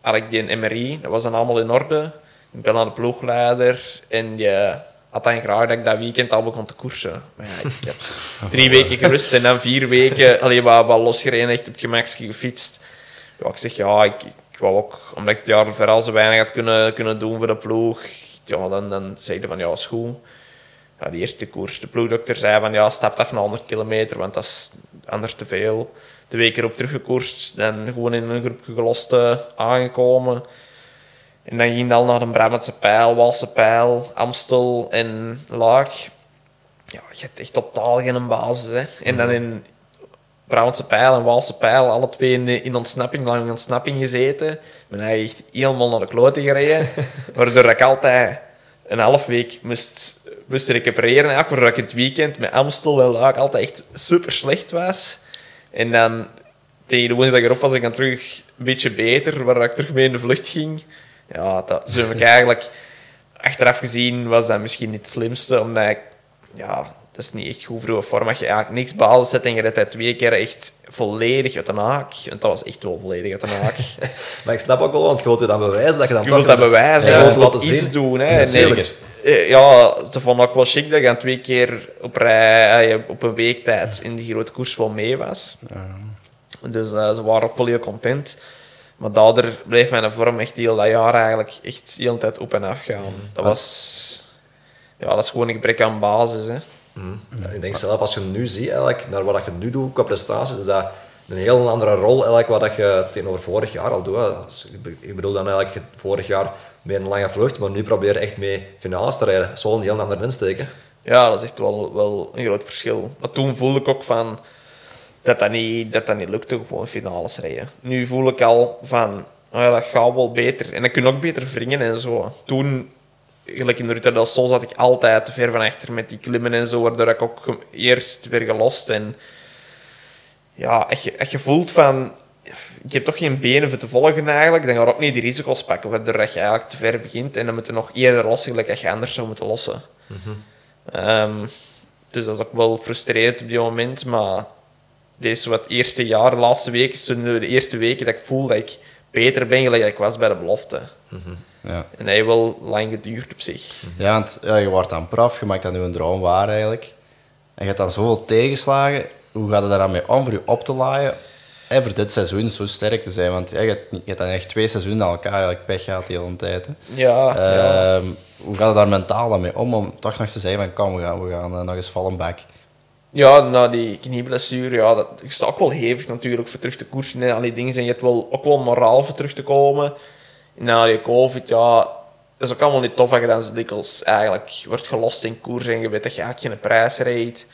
had ik die MRI. Dat was dan allemaal in orde. Ik ben aan de ploegleider en je had dan graag dat ik dat weekend al begon te koersen. Maar ja, ik had drie weken gerust en dan vier weken alleen wat, wat losgereden, echt op gemakje gefietst. Ja, ik zeg ja, ik wou ook, omdat ik het jaar vooral zo weinig had kunnen, kunnen doen voor de ploeg, ja, dan, dan zeiden van ja, is goed. Ja, de eerste koers, de ploegdokter zei van ja, stap even naar 100 kilometer, want dat is anders te veel. De week erop teruggekoerst, dan gewoon in een groep gelost aangekomen. En dan ging het al naar de Brabantse Pijl, Walse Pijl, Amstel en Laag. Ja, je hebt echt totaal geen basis. Hè. En dan in Brabantse Pijl en Walse Pijl, alle twee in, in ontsnapping, lang in ontsnapping gezeten. Ben hij echt helemaal naar de kloten gereden. waardoor ik altijd een half week moest, moest recupereren. Ook waardoor ik het weekend met Amstel en Laag altijd echt super slecht was. En dan tegen de woensdag erop was ik dan terug een beetje beter, waar ik terug mee in de vlucht ging. Ja, dat zo heb ik eigenlijk achteraf gezien was dat misschien niet het slimste, omdat ik, ja, dat is niet echt goed voor je vorm. Als je eigenlijk niks basis zet en je redt dat twee keer echt volledig uit de haak. Want dat was echt wel volledig uit de haak. Maar ik snap ook wel, want je wilt je dan bewijzen dat je dan Je wilt toch- dat bewijzen, Ja, je wilt laten iets zien. doen. Ja, Hè. zeker. Nee, eh, ja, ze vond ook wel chic dat je dan twee keer op, rij, eh, op een week tijd in die grote koers wel mee was. Dus eh, ze waren ook wel heel content. Maar daardoor bleef mijn vorm echt heel dat jaar eigenlijk echt de hele tijd op en af gaan. Dat was... Ja, dat is gewoon een gebrek aan basis. Hè. Ik denk zelf, als je nu ziet, eigenlijk, naar wat je nu doet qua prestaties, is dat een heel andere rol eigenlijk, wat dat je tegenover vorig jaar al doet. Dat ik be- Ik bedoel dan eigenlijk vorig jaar met een lange vlucht, maar nu probeer je echt mee finales te rijden. Dat is wel een heel andere insteek. hè. Ja, dat is echt wel, wel een groot verschil. Maar toen voelde ik ook van dat dat niet, dat dat niet lukte, gewoon finales rijden. Nu voel ik al van, oh ja, dat gaat wel beter. En dan kun je ook beter wringen en zo. Toen, gelijk in de Ruta del Sol, zat ik altijd te ver van achter met die klimmen en zo, waardoor ik ook eerst weer gelost. En ja, als je, als je voelt van, ik heb toch geen benen voor te volgen eigenlijk, dan ga je ook niet die risico's pakken, waardoor je eigenlijk te ver begint en dan moet je nog eerder lossen, gelijk als je anders zou moeten lossen. Ehm, dus dat is ook wel frustrerend op die moment, maar deze wat eerste jaar, laatste nu de eerste weken dat ik voel dat ik beter ben gelijk dat ik was bij de belofte. Ja. En dat heeft wel lang geduurd op zich. Ja, want ja, je wordt dan prof, je maakt dat nu een droom waar eigenlijk. En je hebt dan zoveel tegenslagen. Hoe gaat het daar dan mee om voor je op te laaien? En voor dit seizoen zo sterk te zijn. Want ja, je, hebt, je hebt dan echt twee seizoenen aan elkaar eigenlijk pech gehad de hele tijd. Hè. Ja, ja. Ehm, Hoe gaat het daar mentaal dan mee om? Om toch nog te zeggen van kom, we gaan, we gaan eh, nog eens vallen back. Ja, na die knieblessure, ja, dat ik sta ook wel hevig natuurlijk voor terug te koersen en al die dingen. En je hebt wel, ook wel moraal voor terug te komen. Na die covid, ja, dat is ook allemaal niet tof dat je dan dikwijls eigenlijk wordt gelost in koers en je weet dat je eigenlijk geen prijs rijdt.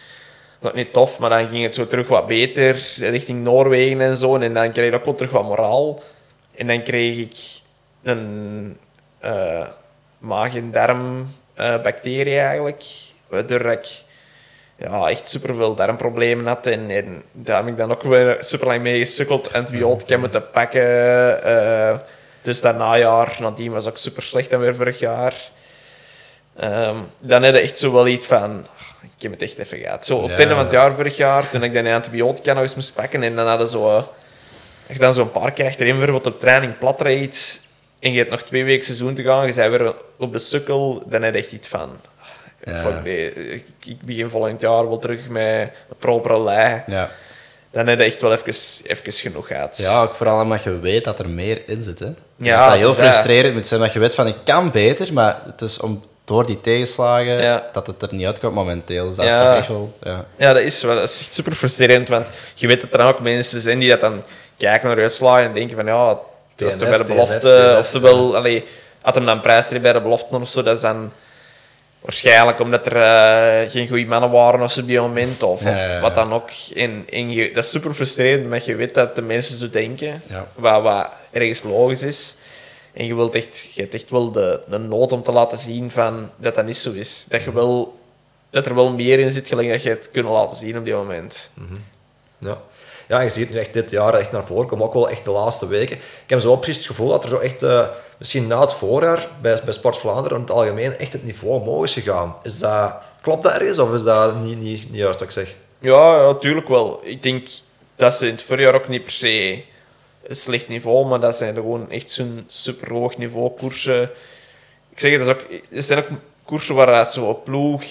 Dat is niet tof, maar dan ging het zo terug wat beter richting Noorwegen en zo. En dan kreeg ik ook wel terug wat moraal. En dan kreeg ik een eh maag- en darmbacterie eigenlijk, waardoor ik ja, echt superveel darmproblemen had. En, en daar heb ik dan ook weer super lang mee gesukkeld. Antibiotica moeten pakken. eh, dus dat najaar, nadien was ook super slecht dan weer vorig jaar. Ehm, dan had je echt zo wel iets van... Ik heb het echt even gehad. Zo op het einde van het jaar vorig jaar, toen ik dan die antibiotica nog eens moest pakken. En dan hadden zo... eh, echt dan zo'n paar keer achterin bijvoorbeeld op training plat rijdt. En je hebt nog twee weken seizoen te gaan. Je bent weer op de sukkel. Dan heb je echt iets van... Ja. Fuck, nee, ik, ik begin volgend jaar wel terug met een propere lei. Ja. Dan heb je echt wel even, even genoeg gehad. ja, ook vooral omdat je weet dat er meer in zit. Hè. Ja, dat dat heel dus frustrerend moet zijn. Dat je weet van ik kan beter, maar het is om, door die tegenslagen Ja. dat het er niet uitkomt momenteel. Dus dat Ja. is toch echt wel... Ja. Ja, dat is, wel- dat is echt super frustrerend, want je weet dat er dan ook mensen zijn die dat dan kijken naar uitslagen en denken van ja, dat is toch bij de belofte, oftewel, allee, had hem dan prijsrijden bij de belofte of zo, dat is dan waarschijnlijk omdat er eh, geen goede mannen waren op die moment, of, Ja, ja, wat dan ook. En, en je, dat is super frustrerend, maar je weet dat de mensen zo denken, wat, wat ergens logisch is. En je, wilt echt, je hebt echt wel de, de nood om te laten zien van, dat dat niet zo is. Dat, je wel, dat er wel meer in zit, gelijk dat je het kunt laten zien op die moment. Ja. ja, je ziet nu echt dit jaar echt naar voren komen, ook wel echt de laatste weken. Ik heb zo precies het gevoel dat er zo echt, eh, misschien na het voorjaar, bij, bij Sport Vlaanderen in het algemeen, echt het niveau omhoog is gegaan. Is dat, klopt dat ergens of is dat niet, niet, juist wat ik zeg? Ja, ja, tuurlijk wel. Ik denk dat ze in het voorjaar ook niet per se een slecht niveau, maar dat zijn gewoon echt zo'n super hoog niveau koersen. ik zeg het, dat is ook, zijn ook koersen waar zo'n ploeg,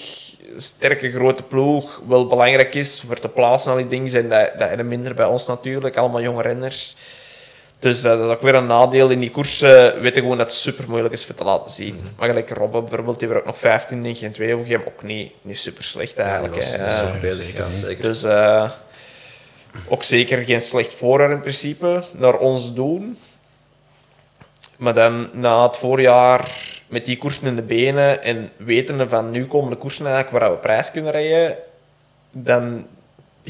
sterke grote ploeg, wel belangrijk is voor te plaatsen al die dingen. Zijn dat, dat er minder bij ons natuurlijk, allemaal jonge renners. Dus eh, dat is ook weer een nadeel. In die koersen weten gewoon dat het super moeilijk is voor te laten zien. Maar gelijk Robben bijvoorbeeld, die werd ook nog 15 in geen 2 of ook niet, niet super slecht eigenlijk. dat is, hè. dat is ook bezig, ja, zeker. dus eh, ook zeker geen slecht voorjaar in principe, naar ons doen. Maar dan na het voorjaar met die koersen in de benen en wetende van nu komen de koersen eigenlijk waar we prijs kunnen rijden, dan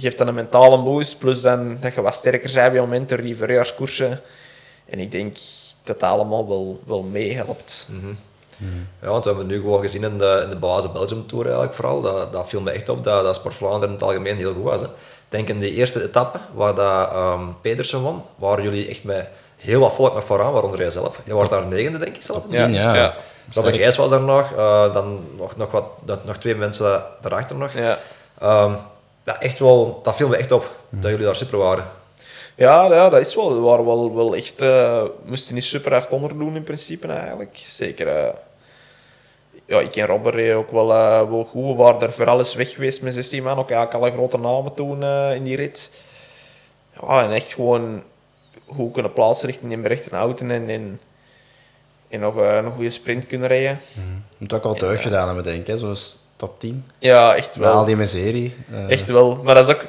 geeft dat een mentale boost. Plus dan dat je wat sterker bent bij momenten die voorjaarskoersen. En ik denk dat dat allemaal wel, wel meehelpt. Ja, want we hebben nu gewoon gezien in de, in de basis Belgium Tour eigenlijk vooral, dat, dat viel me echt op, dat, dat Sport Vlaanderen in het algemeen heel goed was. Hè. Ik denk in de eerste etappe, waar dat, ehm, Pedersen won, waren jullie echt met heel wat volk nog vooraan, waaronder jij zelf. Je was daar negende, denk ik zelf. ja. ja. Robert Gijs was er nog, eh, dan nog, nog, wat, dat, nog twee mensen daarachter nog. Ja. Ehm, ja, echt wel, dat viel me echt op, dat jullie daar super waren. Ja, ja, dat is wel. We waren wel, wel echt... eh moesten niet super hard onderdoen in principe eigenlijk. Zeker... eh, ja, ik en Robert reden ook wel, eh, wel goed. We waren er vooral eens weg geweest met 16 man. Ook eigenlijk alle grote namen toen in die rit. Ja, en echt gewoon goed kunnen plaatsen richting die rechte auto en, en, en nog een goede sprint kunnen rijden. Je moet ook al teug gedaan hebben, denk ik. hè. Zoals top 10. Ja, echt Wel. wel. Al die miserie. eh, Echt wel. Maar dat is ook...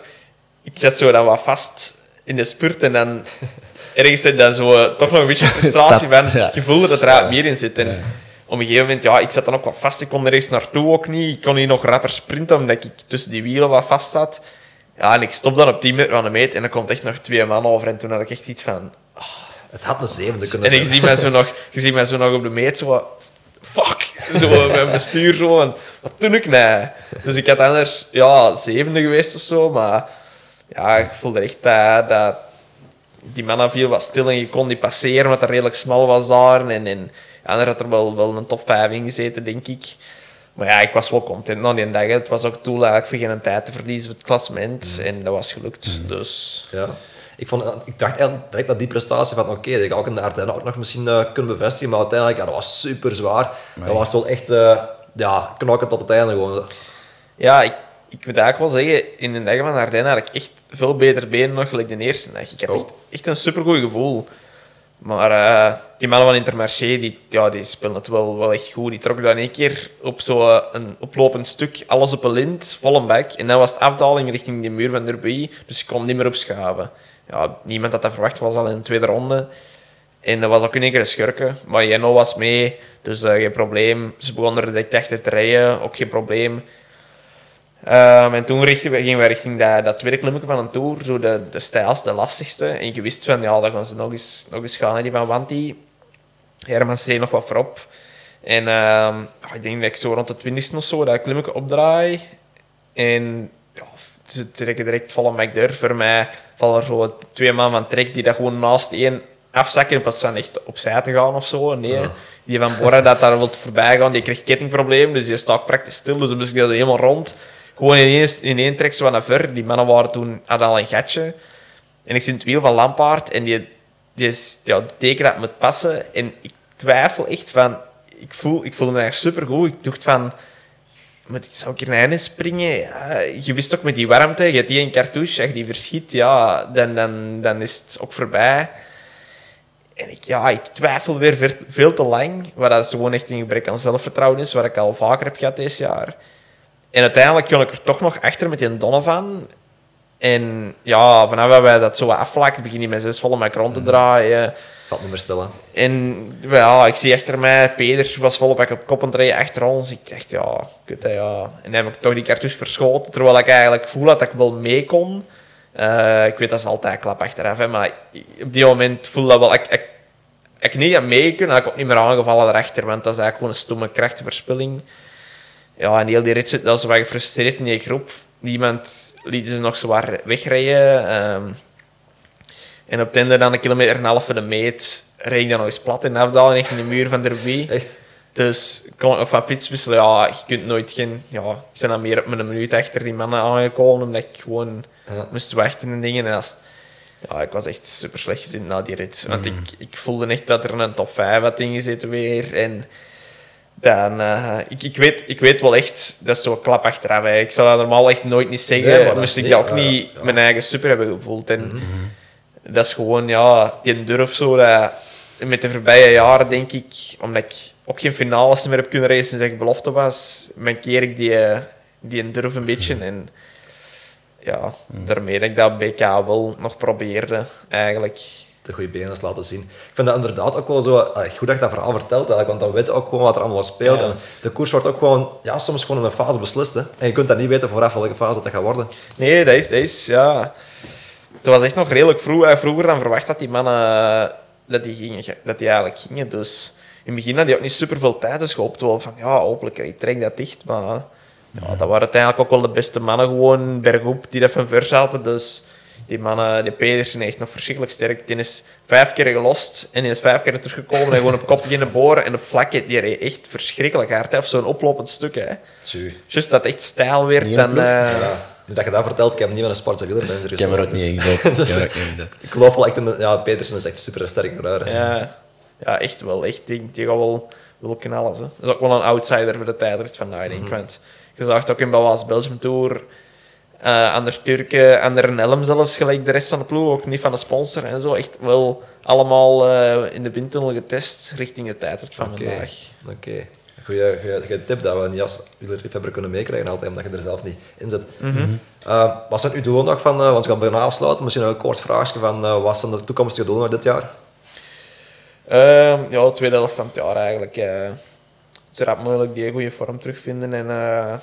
Ik zat zo dan wat vast in de spurt en dan... Ergens zit dan zo eh, toch nog een beetje frustratie Dat- van... ja. Je voelde dat er meer in zit. En op een gegeven moment, ja, ik zat dan ook wat vast. Ik kon er eens naartoe ook niet. Ik kon niet nog rapper sprinten, omdat ik tussen die wielen wat vast zat. Ja, en ik stop dan op 10 meter van de meet en dan komt echt nog twee man over. En toen had ik echt iets van... Het had een zevende kunnen En ik zijn. zie mij zo nog, je ziet mij zo nog op de meet zo Fuck! Zo met mijn bestuur zo. En, wat doe ik nou? Dus ik had anders ja, zevende geweest of zo. Maar ja, ik voelde echt dat, dat die mannen viel wat stil en je kon die passeren, wat er redelijk smal was daar. En, en ja, er had er wel, wel een top 5 in gezeten, denk ik. Maar ja, ik was wel content na die dag. hè. Het was ook doel eigenlijk voor geen tijd te verliezen voor het klassement. En dat was gelukt. Dus Ja. Ik, vond, ik dacht eigenlijk direct dat die prestatie van oké, die ga ik ook in de Ardennen ook nog misschien eh, kunnen bevestigen, maar uiteindelijk, ja, dat was super zwaar. Dat was wel echt, eh, ja, knokken tot het einde gewoon. Ja, ik, ik moet eigenlijk wel zeggen, in de dag van Ardennen had ik echt veel beter benen nog gelijk de eerste dag. Ik had Oh. echt, echt een supergoed gevoel. Maar eh, die mannen van Intermarché, die, ja, die spelen het wel, wel echt goed. Die trokken dan één keer op zo'n een oplopend stuk, alles op een lint, vol een bak. En dan was het afdaling richting de muur van Derby, dus ik kon niet meer opschuiven. Ja, niemand had dat verwacht, was al in de tweede ronde. En dat was ook in één keer een schurken. Maar Jenno was mee, dus eh, geen probleem. Ze begonnen er direct achter te rijden, ook geen probleem. Ehm, en toen richten we, gingen we richting dat, dat tweede klimmetje van een tour, zo de, de stijlste, de lastigste. En je wist van, ja, dan gaan ze nog eens, nog eens gaan, die van Wanti. Herman schreef nog wat voorop. En ehm, ik denk dat ik zo rond de twintigste of zo dat klimmetje opdraai. En ze trekken direct volle Mac Durf. Voor mij vallen er zo twee man van trek die dat gewoon naast één afzakken in plaats van echt opzij te gaan of zo. Nee, die van Borra dat daar wil voorbij gaan, die krijgt kettingprobleem, dus die staat praktisch stil. Dus dan moest ik dat helemaal rond. Gewoon in één, in één trek zo naar ver. Die mannen waren toen, hadden al een gatje. En ik zit in het wiel van Lampaard en die, die is, ja, teken dat moet passen. En ik twijfel echt van, ik voel, ik voel me echt supergoed. Ik dacht van, moet ik, zou ik naar binnen springen? Ja, je wist ook met die warmte, je hebt die een cartouche, als je die verschiet, ja, dan, dan, dan is het ook voorbij. En ik, ja, ik twijfel weer veel te lang, wat dat gewoon echt een gebrek aan zelfvertrouwen is, wat ik al vaker heb gehad dit jaar. En uiteindelijk kon ik er toch nog achter met die Donovan. En ja, vanaf dat wij dat zo afvlakken, begin je met zes volle mic rond te draaien. Valt niet meer. En ja, ik zie achter mij, Peders was volop op kop rijden achter ons. Ik dacht, ja, kut, ja. En dan heb ik toch die cartouche verschoten, terwijl ik eigenlijk voel dat ik wel mee kon. Eh, ik weet dat is altijd klap achteraf, hè, maar op die moment voelde dat wel... Ik, ik, ik niet aan mee kunnen, ik ook niet meer aangevallen daarachter, want dat is eigenlijk gewoon een stomme krachtenverspilling. Ja, en heel die rit zit dat ze gefrustreerd in die groep. Niemand liet ze nog zwaar wegrijden. ehm. En op het einde dan een kilometer en een half voor de meet, reed ik dan nog eens plat in de afdaling richting de muur van Derby. Echt? Dus ik kon nog van fiets wisselen. Ja, je kunt nooit geen... Ja, ik ben dan meer op mijn minuut achter die mannen aangekomen, omdat ik gewoon Ja. moest wachten en dingen. En is- ja, ik was echt super slecht gezien na die rit. Want ik, ik voelde echt dat er een top 5 had ingezeten weer. En dan... eh, ik, ik, weet, ik weet wel echt, dat is zo'n klap achteraf. hè. Ik zou dat normaal echt nooit niet zeggen. Nee, maar moest ik dat ook niet ja. mijn eigen super hebben gevoeld. En dat is gewoon, ja, die durf zo. Dat, met de voorbije jaren denk ik, omdat ik ook geen finales meer heb kunnen racen sinds ik belofte was, mankeer ik die, die durf een beetje. En ja, daarmee dat ik dat BK wel nog probeerde, eigenlijk. de goede benen laten zien. Ik vind dat inderdaad ook wel zo eh, goed dat je dat verhaal vertelt, eigenlijk, want dan weet je ook gewoon wat er allemaal speelt. Ja. En de koers wordt ook gewoon, ja, soms gewoon in een fase beslist. Hè. En je kunt dat niet weten vooraf welke fase dat, dat gaat worden. Nee, dat is, dat is ja. Het was echt nog redelijk vroeg, eh, vroeger dan verwacht dat die mannen eh, dat die, gingen, dat die eigenlijk gingen. Dus in het begin had hij ook niet super veel tijd. Dus wel van ja, hopelijk ik trek dat dicht. Maar ja, dat waren uiteindelijk ook wel de beste mannen gewoon bergop die dat van ver zaten. Dus die mannen, die Pedersen, echt nog verschrikkelijk sterk. Die is vijf keer gelost en die is vijf keer teruggekomen en gewoon op kop beginnen boren. En op vlakken, die reed echt verschrikkelijk hard. Hè. Of zo'n oplopend stuk. Hè. Just dat het echt stijl werd. Eh, Ja. Nu dat je dat vertelt, ik heb niet met een Sparta wielermanager Ik heb er ook niet in. Ik heb er ook niet in gezet. Ik geloof wel echt in de, ja, Petersen is echt super sterk rijder. Ja, ja, echt wel. Echt, die, die gaat wel, wel knallen. Ze. Dat is ook wel een outsider voor de tijdrit van denk ik. Want je zag het ook in Belgium Tour. eh Anders Turken, Ander Nelm zelfs, gelijk de rest van de ploeg, ook niet van de sponsor en zo. Echt wel allemaal eh, in de windtunnel getest richting de tijdrit van Oké, vandaag. oké. Goeie tip dat we niet als wielerliefhebber kunnen meekrijgen, altijd, omdat je er zelf niet in zit. Eh, wat zijn uw doelen nog van, eh, want we gaan bijna afsluiten, misschien een kort vraagje van eh, wat zijn de toekomstige doelen nog dit jaar? Ehm, ja, de tweede helft van het jaar eigenlijk. zo rap mogelijk die goede vorm terugvinden en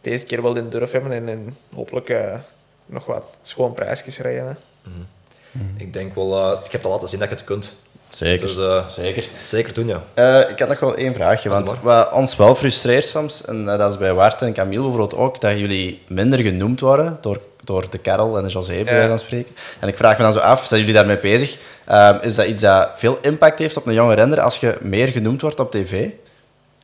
deze keer wel de durf hebben en, en hopelijk nog wat schoon prijsjes rijden. hè. Ik denk wel, ik heb al laten zien dat je het kunt. Zeker. Dus eh, Zeker. zeker doen, ja. Eh, ik had nog wel één vraagje, want wat ons wel frustreert soms, en eh, dat is bij Wart en Camille bijvoorbeeld ook, dat jullie minder genoemd worden door, door de Karel en de José, bij Ja. wijze van spreken. En ik vraag me dan zo af, zijn jullie daarmee bezig? Ehm, is dat iets dat veel impact heeft op een jonge renner als je meer genoemd wordt op tv?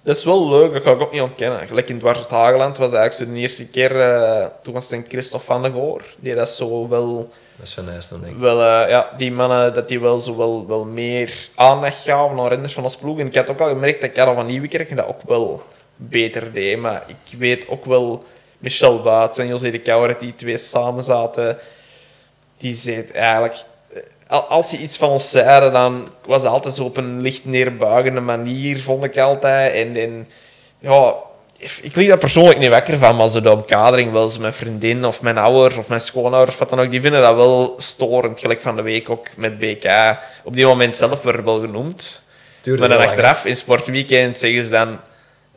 Dat is wel leuk, dat ga ik ook niet ontkennen. Gelijk in Dwars het Hageland was eigenlijk zo de eerste keer, eh, toen was het Christophe van der Goor, die dat zo wel, Dat is van dan, denk ik. wel eh, ja, die mannen, dat die wel zo wel, wel meer aandacht gaven aan renners van ons ploeg. En ik had ook al gemerkt dat Karel van Nieuwekerk dat ook wel beter deed. Maar ik weet ook wel, Michel Baats en José de Kouwer, die twee samen zaten, die zei eigenlijk... eh, al- Als ze iets van ons zeiden, dan was het altijd zo op een licht neerbuigende manier, vond ik altijd. En, en ja, ik liep daar persoonlijk niet wekker van, maar zo de omkadering, wel eens mijn vriendin of mijn ouders of mijn schoonouders, wat dan ook, die vinden dat wel storend. Gelijk van de week ook met BK. Op die moment zelf werd wel genoemd. Duurde maar dan lang, achteraf, in Sportweekend, zeggen ze dan...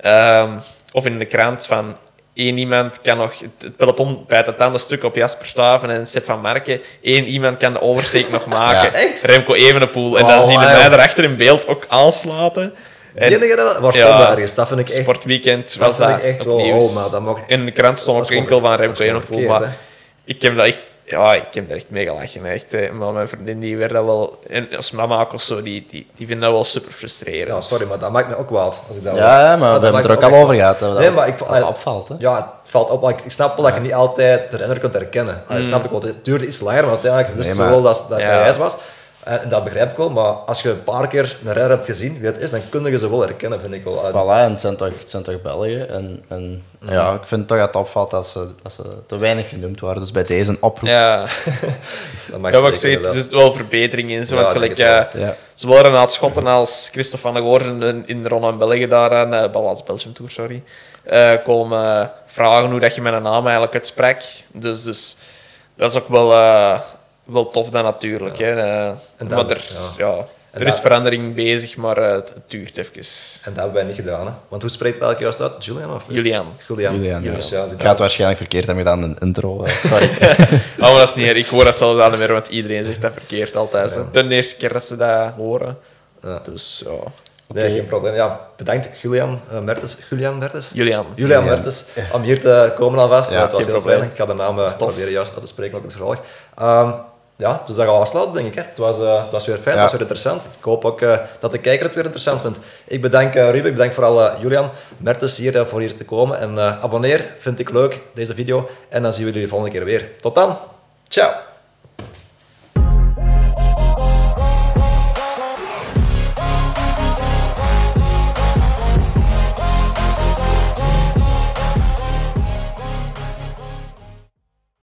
ehm, of in de krant van... één iemand kan nog... Het, peloton bijt het een stuk op Jasper Staven en Sef van Marken. Eén iemand kan de oversteek nog maken. echt? Remco Evenepoel. En dan Oh, zien wauw. mij erachter in beeld ook aanslaten. Die enige dat, waar stond daar ergens? Dat vind ik echt... Sportweekend dat was dat. ik echt wel- nieuws. oh, maar dat mag- In de krant stond dat ook enkel van dat Remco Evenepoel. Maar ik heb dat echt... Ja, ik heb daar echt mee gelachen. Echt, hè. maar mijn vriendin die werd dat wel... En als mama ook of zo, die, die, die vinden dat wel super frustrerend. Ja, sorry, maar dat maakt me ook kwaad. Als ik dat Ja, ja, maar dat we hebben het er ook al over gehad. Dat Nee, dat maar ik, dat opvalt. Hè? Ja, het valt op. maar Ik, ik snap wel dat je niet altijd de renner kunt herkennen. Dat snap ik wel. Het duurde iets langer, maar uiteindelijk wist maar- wel dat, dat Ja. hij het was. En, en dat begrijp ik wel, maar als je een paar keer een renner hebt gezien wie het is, dan kun je ze wel herkennen, vind ik wel. En- Voilà, en het zijn toch, het zijn toch Belgen. En, en ja, ik vind toch dat het opvalt dat ze, dat ze te weinig genoemd worden. Dus bij deze een oproep. Ja, dat mag ja ik zeg, er zit wel verbetering in. Zo, Ja, want gelijk, het eh, Ja. Zowel Renaat Schotten als Christophe van der Goorden in, in de Ronde van België daar aan uh, Balans Belgium Tour, sorry, eh, komen vragen hoe dat je mijn naam eigenlijk uitspreekt. Dus, dus dat is ook wel, eh, wel tof dan natuurlijk. Hè. Eh, En maar er, ja. er is dat- verandering bezig, maar eh, het duurt even. En dat hebben wij niet gedaan. Hè? Want hoe spreekt het eigenlijk juist uit? Julian? Of Julian. Julian. Julian, ja. Dus ja, Ik ga het waarschijnlijk verkeerd hebben gedaan in de intro. eh, Sorry. Oh, maar dat is niet erg. Ik hoor dat zelfs aan meer, want iedereen zegt dat verkeerd altijd. hè. De eerste keer dat ze dat horen. Ja. Dus ja. Nee, geen probleem. Ja, bedankt Julian uh, Mertens. Julian Mertens? Julian. Julian Mertens, om hier te komen alvast. Ja, het was geen heel probleem. fijn. Ik ga de naam uh, proberen juist uit te spreken op het vervolg. Um, ja, dus dat gaan we afsluiten, denk ik. Hè. Het, was, uh, het was weer fijn, Ja. het was weer interessant. Ik hoop ook uh, dat de kijker het weer interessant vindt. Ik bedank uh, Ruben, ik bedank vooral Julian Mertens hier voor hier te komen. En abonneer, vind ik leuk, deze video. En dan zien we jullie de volgende keer weer. Tot dan. Ciao.